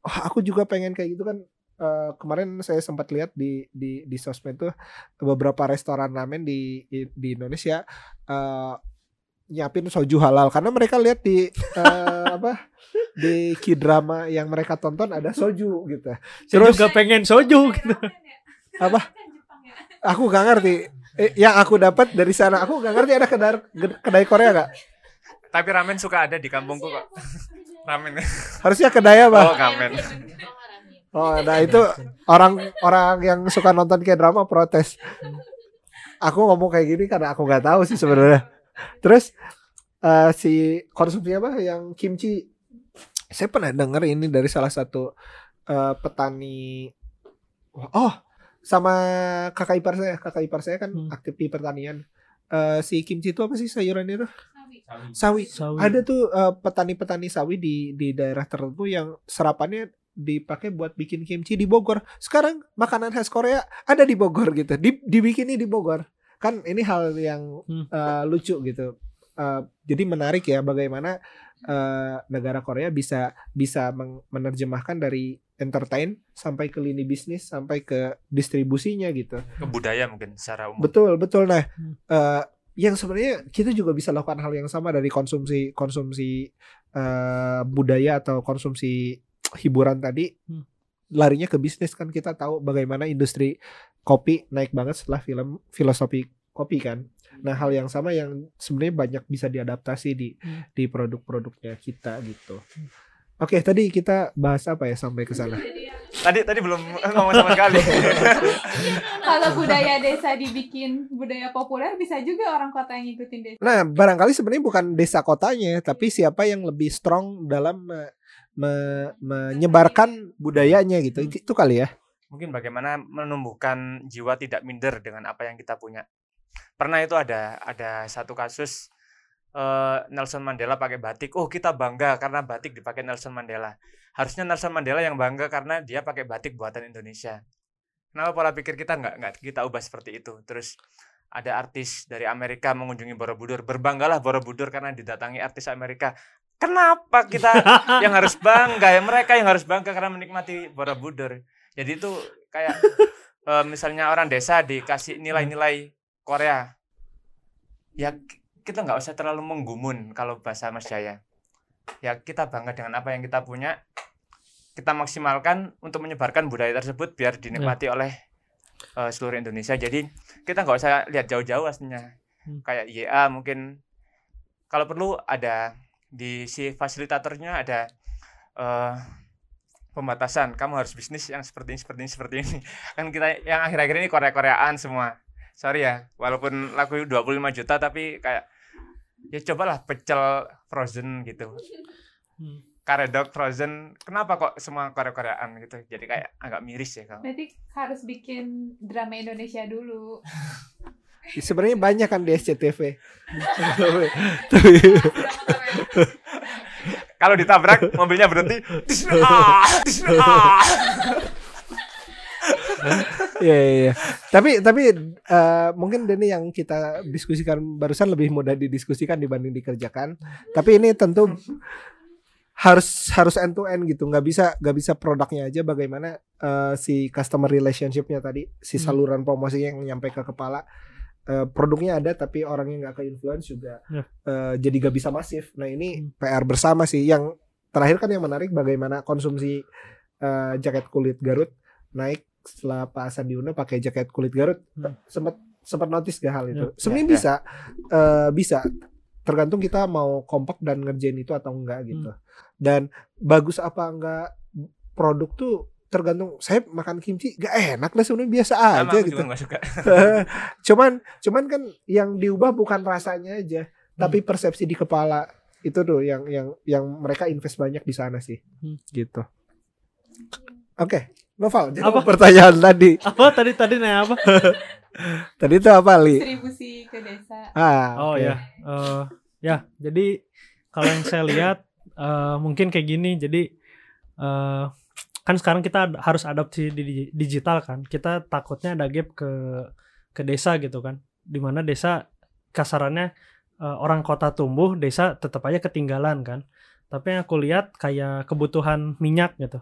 oh, aku juga pengen kayak gitu kan. Eh, kemarin saya sempat lihat di di di sosmed tuh beberapa restoran ramen di di Indonesia eh, nyiapin soju halal. Karena mereka lihat di eh, apa di K-drama yang mereka tonton ada soju gitu Saya juga pengen soju gitu. Apa? aku gak ngerti eh, yang aku dapat dari sana aku gak ngerti ada kedai kedai Korea gak Tapi ramen suka ada di kampungku kok. Ramen. harusnya kedai apa Oh, ramen. Oh, nah itu orang orang yang suka nonton kayak drama protes. Aku ngomong kayak gini karena aku nggak tahu sih sebenarnya. Terus eh, si konsumsi apa yang kimchi? Saya pernah dengar ini dari salah satu eh, petani. Oh, sama kakak ipar saya. Kakak ipar saya kan Hmm. aktif di pertanian. Eh, si kimchi itu apa sih sayuran itu? Sawi. Sawi. Sawi. Ada tuh eh, petani-petani sawi di di daerah tertentu yang serapannya dipakai buat bikin kimchi di Bogor. Sekarang makanan khas Korea ada di Bogor gitu. Di dibikinnya di Bogor. Kan ini hal yang Hmm. eh, lucu gitu. Eh, jadi menarik ya bagaimana eh, negara Korea bisa bisa menerjemahkan dari entertain sampai ke lini bisnis sampai ke distribusinya gitu. Ke budaya mungkin secara umum. Betul, betul. Nah, eh, yang sebenarnya kita juga bisa lakukan hal yang sama dari konsumsi konsumsi eh, budaya atau konsumsi hiburan tadi. Hmm. Larinya ke bisnis kan kita tahu bagaimana industri kopi naik banget setelah film filosofi kopi kan. Nah, hal yang sama yang sebenarnya banyak bisa diadaptasi di Hmm. di produk-produknya kita gitu. Oke, tadi kita bahas apa ya sampai ke sana? Tadi tadi belum ngomong sama sekali. Kalau budaya desa dibikin budaya populer bisa juga orang kota yang ngikutin desa. Nah, barangkali sebenarnya bukan desa kotanya, tapi siapa yang lebih strong dalam me- me- menyebarkan budayanya gitu. Hmm. Itu kali ya. mungkin bagaimana menumbuhkan jiwa tidak minder dengan apa yang kita punya. Pernah itu ada ada satu kasus eh, Nelson Mandela pakai batik. Oh, kita bangga karena batik dipakai Nelson Mandela. Harusnya Nelson Mandela yang bangga karena dia pakai batik buatan Indonesia. Kenapa pola pikir kita nggak nggak kita ubah seperti itu? Terus ada artis dari Amerika mengunjungi Borobudur, berbanggalah Borobudur karena didatangi artis Amerika. Kenapa kita yang harus bangga ya? Mereka yang harus bangga karena menikmati Borobudur. Jadi itu kayak eh, misalnya orang desa dikasih nilai-nilai Korea. Ya kita nggak usah terlalu menggumun kalau bahasa Mas Jaya. Ya kita bangga dengan apa yang kita punya. Kita maksimalkan untuk menyebarkan budaya tersebut biar dinikmati oleh eh, seluruh Indonesia. Jadi kita nggak usah lihat jauh-jauh aslinya. Hmm. Kayak YA mungkin kalau perlu ada di si fasilitatornya ada eh, pembatasan. Kamu harus bisnis yang seperti ini, seperti ini, seperti ini. Kan kita yang akhir-akhir ini Korea-Koreaan semua. Sorry ya, walaupun laku 25 juta tapi kayak ya cobalah pecel frozen gitu. Hmm. Karedok frozen. Kenapa kok semua Korea-Koreaan gitu? Jadi kayak agak miris ya kalau. Berarti harus bikin drama Indonesia dulu. Sebenarnya banyak kan di SCTV. Kalau ditabrak mobilnya berhenti. Tis, ah, tis, ah. Iya iya iya. Tapi tapi eh, mungkin ini yang kita diskusikan barusan lebih mudah didiskusikan dibanding dikerjakan. Tapi ini tentu harus harus end to end gitu. nggak bisa nggak bisa produknya aja bagaimana eh, si customer relationshipnya tadi, si Hmm. saluran promosi yang nyampe ke kepala. Eh, produknya ada tapi orangnya nggak ke influence juga Ya. eh, jadi gak bisa masif. Nah ini Hmm. PR bersama sih. Yang terakhir kan yang menarik bagaimana konsumsi eh, jaket kulit Garut naik setelah Pak Sandi Uno pakai jaket kulit Garut Hmm. sempat sempat notice gak hal itu Ya. sebenarnya Ya, ya. bisa eh, bisa tergantung kita mau kompak dan ngerjain itu atau enggak gitu Hmm. dan bagus apa enggak produk tuh tergantung saya makan kimchi gak enak lah sebenarnya biasa Sama aja aku gitu juga suka. cuman cuman kan yang diubah bukan rasanya aja tapi persepsi di kepala itu tuh yang yang yang mereka invest banyak di sana sih Hmm. gitu oke Noval jawab Apa? pertanyaan tadi Apa tadi tadi nanya apa? tadi itu apa li Distribusi ke desa. ah Oh oke. ya, Eh, ya. Jadi kalau yang saya lihat eh, mungkin kayak gini. Jadi eh, kan sekarang kita harus adopsi di di- digital kan. Kita takutnya ada gap ke ke desa gitu kan. Di mana desa kasarannya eh, orang kota tumbuh, desa tetap aja ketinggalan kan. Tapi yang aku lihat kayak kebutuhan minyak gitu.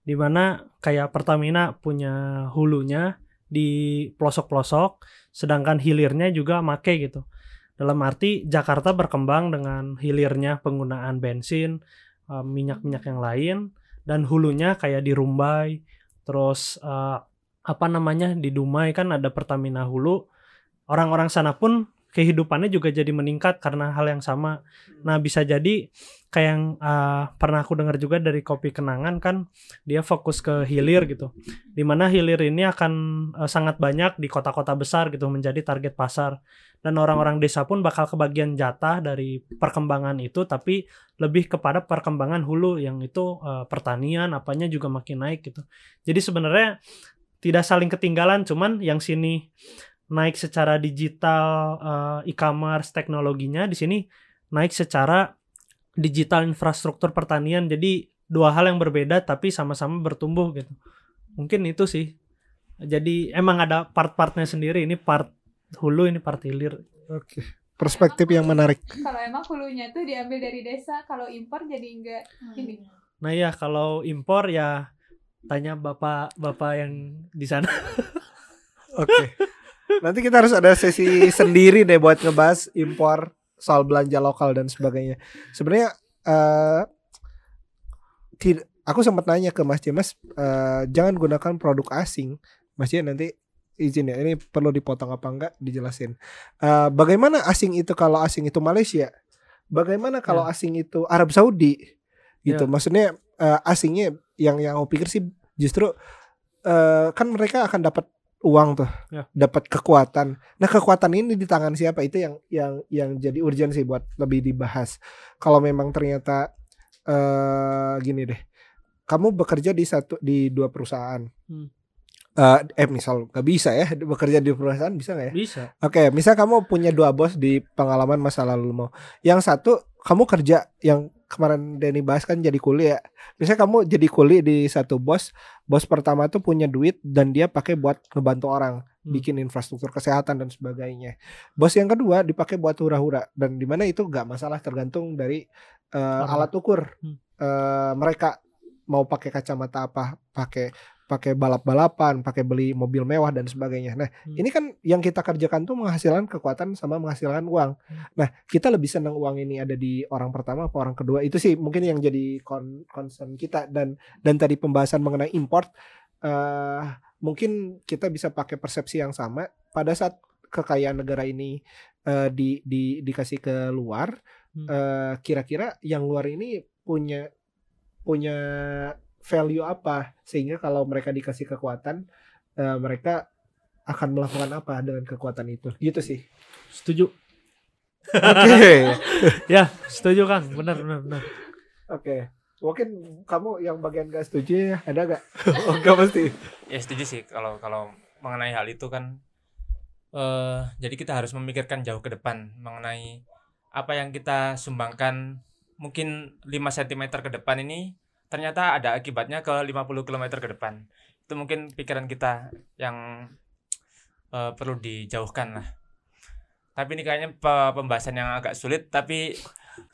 Di mana kayak Pertamina punya hulunya di pelosok-pelosok, sedangkan hilirnya juga make gitu. Dalam arti Jakarta berkembang dengan hilirnya penggunaan bensin, eh, minyak-minyak yang lain, dan hulunya kayak di Rumbai, terus eh, apa namanya di Dumai kan ada Pertamina Hulu. Orang-orang sana pun kehidupannya juga jadi meningkat karena hal yang sama. Nah bisa jadi kayak yang eh, pernah aku dengar juga dari Kopi Kenangan kan dia fokus ke hilir gitu. Di mana hilir ini akan eh, sangat banyak di kota-kota besar gitu menjadi target pasar dan orang-orang desa pun bakal kebagian jatah dari perkembangan itu tapi lebih kepada perkembangan hulu yang itu eh, pertanian apanya juga makin naik gitu. Jadi sebenarnya tidak saling ketinggalan cuman yang sini naik secara digital eh, e-commerce teknologinya di sini naik secara digital infrastruktur pertanian jadi dua hal yang berbeda tapi sama-sama bertumbuh gitu. Mungkin itu sih. Jadi emang ada part-partnya sendiri ini part hulu ini part hilir. Oke. Perspektif yang menarik. Kalau emang hulunya tuh diambil dari desa, kalau impor jadi enggak ini. Nah ya kalau impor ya tanya bapak-bapak yang di sana. Oke. Nanti kita harus ada sesi sendiri deh buat ngebahas impor soal belanja lokal dan sebagainya. Sebenarnya tid- aku sempat nanya ke Mas Jemas eh, jangan gunakan produk asing. Mas J nanti izin ya ini perlu dipotong apa enggak dijelasin. Eh, bagaimana asing itu kalau asing itu Malaysia? Bagaimana kalau asing itu Arab Saudi? Gitu. Ya. Maksudnya eh, asingnya yang yang aku pikir sih justru eh, kan mereka akan dapat uang tuh, Ya. dapat kekuatan. Nah kekuatan ini di tangan siapa itu yang yang yang jadi urgensi buat lebih dibahas. Kalau memang ternyata eh gini deh, kamu bekerja di satu di dua perusahaan, Hmm. eh, eh misal nggak bisa ya bekerja di perusahaan bisa nggak ya? Bisa. Oke, misal kamu punya dua bos di pengalaman masa lalu mau. Yang satu kamu kerja yang kemarin Denny bahas kan jadi kuli ya. Misalnya kamu jadi kuli di satu bos, bos pertama tuh punya duit dan dia pakai buat ngebantu orang, Hmm. bikin infrastruktur kesehatan dan sebagainya. Bos yang kedua dipakai buat hura-hura dan di mana itu nggak masalah tergantung dari Orang. alat ukur Hmm. eh, mereka mau pakai kacamata apa, pakai pakai balap-balapan, pakai beli mobil mewah dan sebagainya. Nah, Hmm. ini kan yang kita kerjakan tuh menghasilkan kekuatan sama menghasilkan uang. Nah, kita lebih senang uang ini ada di orang pertama apa orang kedua. Itu sih mungkin yang jadi kon- concern kita dan dan tadi pembahasan mengenai import eh mungkin kita bisa pakai persepsi yang sama pada saat kekayaan negara ini eh, di, di dikasih ke luar Hmm. eh, kira-kira yang luar ini punya punya value apa sehingga kalau mereka dikasih kekuatan eh, mereka akan melakukan apa dengan kekuatan itu. Gitu sih. Setuju. oke. Ya, setuju Kang. Benar benar benar. oke. Mungkin kamu yang bagian gak setuju ya? Ada gak oh, gak mesti Ya setuju sih. Kalau kalau mengenai hal itu kan eh jadi kita harus memikirkan jauh ke depan mengenai apa yang kita sumbangkan. Mungkin 5 cm ke depan ini ternyata ada akibatnya ke 50 km ke depan. Itu mungkin pikiran kita yang eh, perlu dijauhkan lah. Tapi ini kayaknya pe- pembahasan yang agak sulit tapi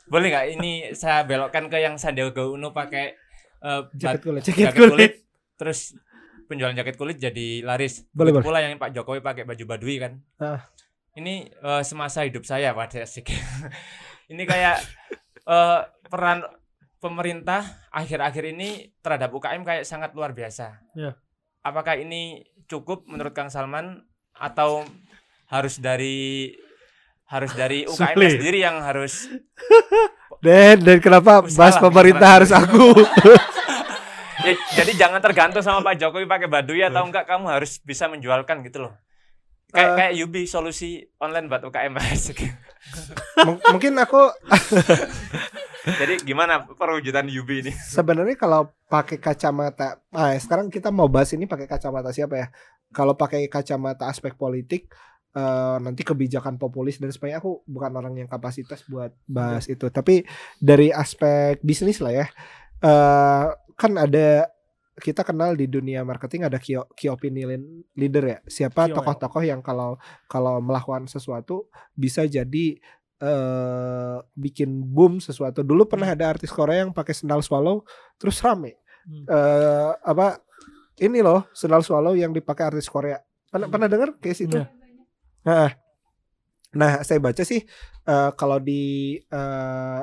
boleh nggak ini saya belokkan ke yang Sandiaga Uno pakai eh, jaket kulit jaket kulit terus penjualan jaket kulit jadi laris Boleh, boleh. pula yang Pak Jokowi pakai baju badui kan Ah. ini eh, semasa hidup saya asik ini kayak eh, peran pemerintah akhir-akhir ini terhadap UKM kayak sangat luar biasa Ya. apakah ini cukup menurut Kang Salman atau harus dari harus dari UKM sendiri yang harus dan dan kenapa bahas salah, pemerintah harus aku Ya, jadi jangan tergantung sama Pak Jokowi pakai badui atau enggak kamu harus bisa menjualkan gitu loh. Kayak Eh. kayak Yubi solusi online buat UKM mungkin aku Jadi gimana perwujudan Yubi ini? sebenarnya kalau pakai kacamata ah sekarang kita mau bahas ini pakai kacamata siapa ya kalau pakai kacamata aspek politik eh, nanti kebijakan populis dan sebagainya aku bukan orang yang kapasitas buat bahas itu tapi dari aspek bisnis lah ya eh kan ada kita kenal di dunia marketing ada key, key opinion leader ya siapa KOL. tokoh-tokoh yang kalau kalau melakukan sesuatu bisa jadi eh bikin boom sesuatu. Dulu pernah ada artis Korea yang pakai sendal swallow terus rame. Hmm. eh apa ini loh sendal swallow yang dipakai artis Korea. Pernah pernah dengar case itu? Nah nah saya baca sih eh, kalau di eh,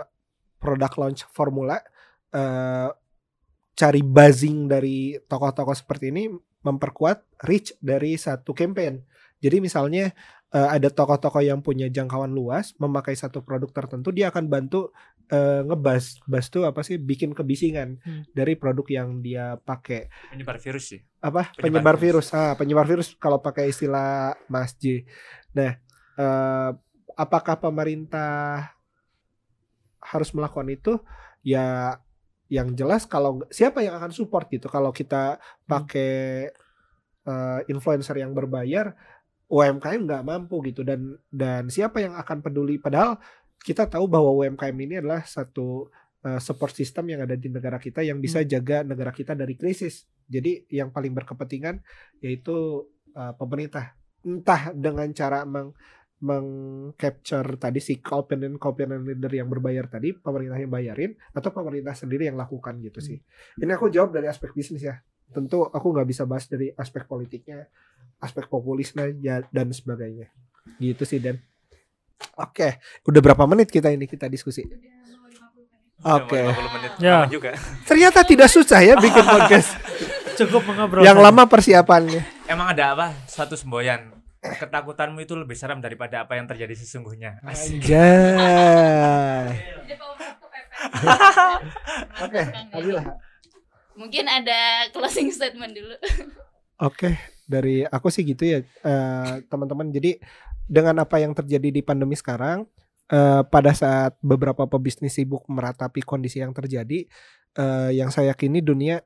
produk launch formula eh, cari buzzing dari tokoh-tokoh seperti ini memperkuat reach dari satu campaign. Jadi misalnya eh, ada tokoh-tokoh yang punya jangkauan luas memakai satu produk tertentu dia akan bantu eh, ngebas bas tuh apa sih bikin kebisingan Hmm. dari produk yang dia pakai. Penyebar virus sih. apa? Penyebar penyebar, virus. ah penyebar virus kalau pakai istilah Mas J. Nah eh, apakah pemerintah harus melakukan itu? Ya yang jelas kalau siapa yang akan support gitu? Kalau kita pakai eh, influencer yang berbayar UMKM nggak mampu gitu. Dan dan siapa yang akan peduli? Padahal kita tahu bahwa UMKM ini adalah satu eh, support system yang ada di negara kita yang bisa jaga negara kita dari krisis. Jadi yang paling berkepentingan yaitu eh, pemerintah. Entah dengan cara meng mengcapture tadi si opinion opinion leader yang berbayar tadi pemerintah yang bayarin atau pemerintah sendiri yang lakukan gitu sih. Ini aku jawab dari aspek bisnis ya. Tentu aku nggak bisa bahas dari aspek politiknya aspek populisnya ya, dan sebagainya gitu sih Dan oke udah berapa menit kita ini kita diskusi Oke. Udah mau 50 menit Ya. juga. ternyata tidak susah ya bikin podcast Cukup mengobrol. yang lama persiapannya Emang ada apa? Satu semboyan. Ketakutanmu itu lebih seram daripada apa yang terjadi sesungguhnya. Asik. Anjay. Oke, Adila. Mungkin ada closing statement dulu. Oke, dari aku sih gitu ya, eh, teman-teman. Jadi dengan apa yang terjadi di pandemi sekarang, eh, pada saat beberapa pebisnis sibuk meratapi kondisi yang terjadi, eh, yang saya yakini dunia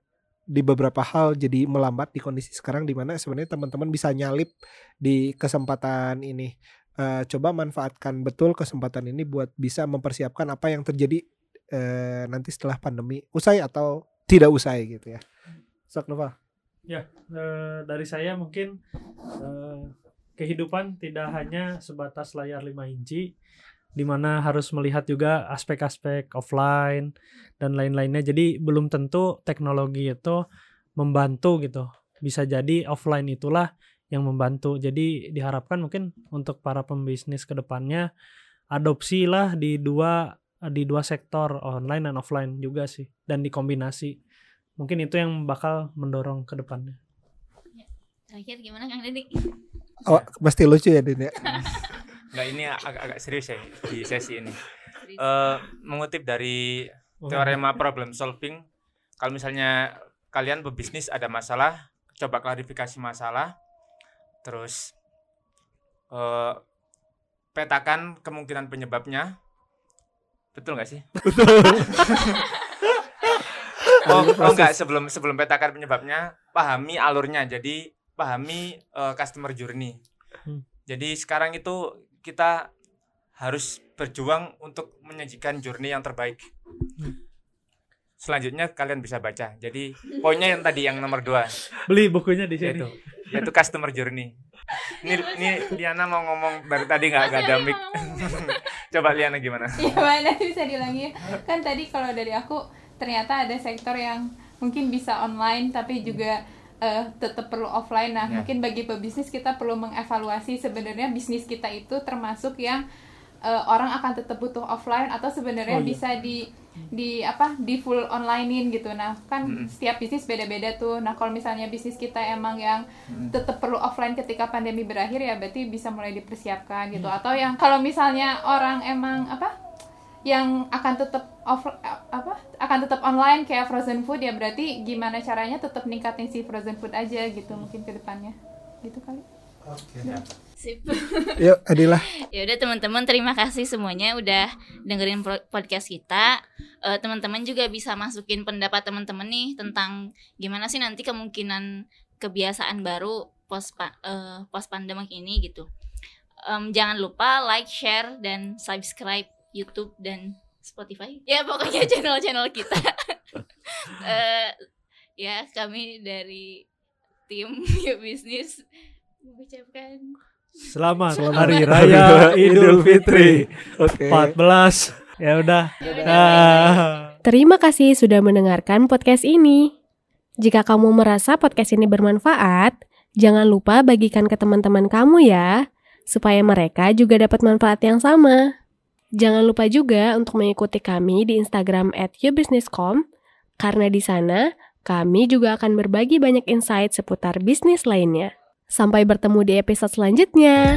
di beberapa hal jadi melambat di kondisi sekarang di mana sebenarnya teman-teman bisa nyalip di kesempatan ini. Eh, coba manfaatkan betul kesempatan ini buat bisa mempersiapkan apa yang terjadi eh, nanti setelah pandemi usai atau tidak usai gitu ya. Sok Nova. Ya, eh, dari saya mungkin eh, kehidupan tidak hanya sebatas layar 5 inci, di mana harus melihat juga aspek-aspek offline dan lain-lainnya. Jadi belum tentu teknologi itu membantu gitu. Bisa jadi offline itulah yang membantu. Jadi diharapkan mungkin untuk para pembisnis ke depannya adopsilah di dua di dua sektor online dan offline juga sih dan dikombinasi. Mungkin itu yang bakal mendorong ke depannya. Terakhir gimana Kang Deddy? Oh, pasti lucu ya Din ya. Nggak ini agak-agak serius ya di sesi ini. Eh, mengutip dari teorema problem solving, kalau misalnya kalian berbisnis ada masalah, coba klarifikasi masalah, terus eh, petakan kemungkinan penyebabnya, betul nggak sih? oh, oh enggak sebelum sebelum petakan penyebabnya, pahami alurnya. Jadi pahami eh, customer journey. Hmm. Jadi sekarang itu kita harus berjuang untuk menyajikan journey yang terbaik. Selanjutnya kalian bisa baca. Jadi poinnya yang tadi yang nomor dua Beli bukunya di sini. yaitu yaitu customer journey. Ini ini Liana mau ngomong dari tadi nggak nggak ada mic. Coba Liana gimana? Gimana bisa diulangi? Kan tadi kalau dari aku ternyata ada sektor yang mungkin bisa online tapi juga eh, tetap perlu offline. Nah, Ya. mungkin bagi pebisnis kita perlu mengevaluasi sebenarnya bisnis kita itu termasuk yang eh, orang akan tetap butuh offline atau sebenarnya Oh, iya. bisa di di apa di full onlinein gitu. Nah, kan Mm. setiap bisnis beda-beda tuh. Nah, kalau misalnya bisnis kita emang yang tetap perlu offline ketika pandemi berakhir ya berarti bisa mulai dipersiapkan gitu. Atau yang kalau misalnya orang emang apa yang akan tetap off apa akan tetap online kayak frozen food ya berarti gimana caranya tetap ningkatin si frozen food aja gitu mungkin ke depannya gitu kali Sip. Yuk, Adila. Ya udah teman-teman terima kasih semuanya udah dengerin podcast kita. Eh, teman-teman juga bisa masukin pendapat teman-teman nih tentang gimana sih nanti kemungkinan kebiasaan baru post pa- eh, post pandemic ini gitu. Em, jangan lupa like, share dan subscribe YouTube dan Spotify. Ya pokoknya channel-channel kita. Eh, ya kami dari tim Yuk Bisnis mengucapkan Selamat, Selamat Hari Raya Idul Fitri Oke. 14. Ya udah. Ya. Terima kasih sudah mendengarkan podcast ini. Jika kamu merasa podcast ini bermanfaat, jangan lupa bagikan ke teman-teman kamu ya, supaya mereka juga dapat manfaat yang sama. Jangan lupa juga untuk mengikuti kami di Instagram at yourbusiness.com, karena di sana kami juga akan berbagi banyak insight seputar bisnis lainnya. Sampai bertemu di episode selanjutnya.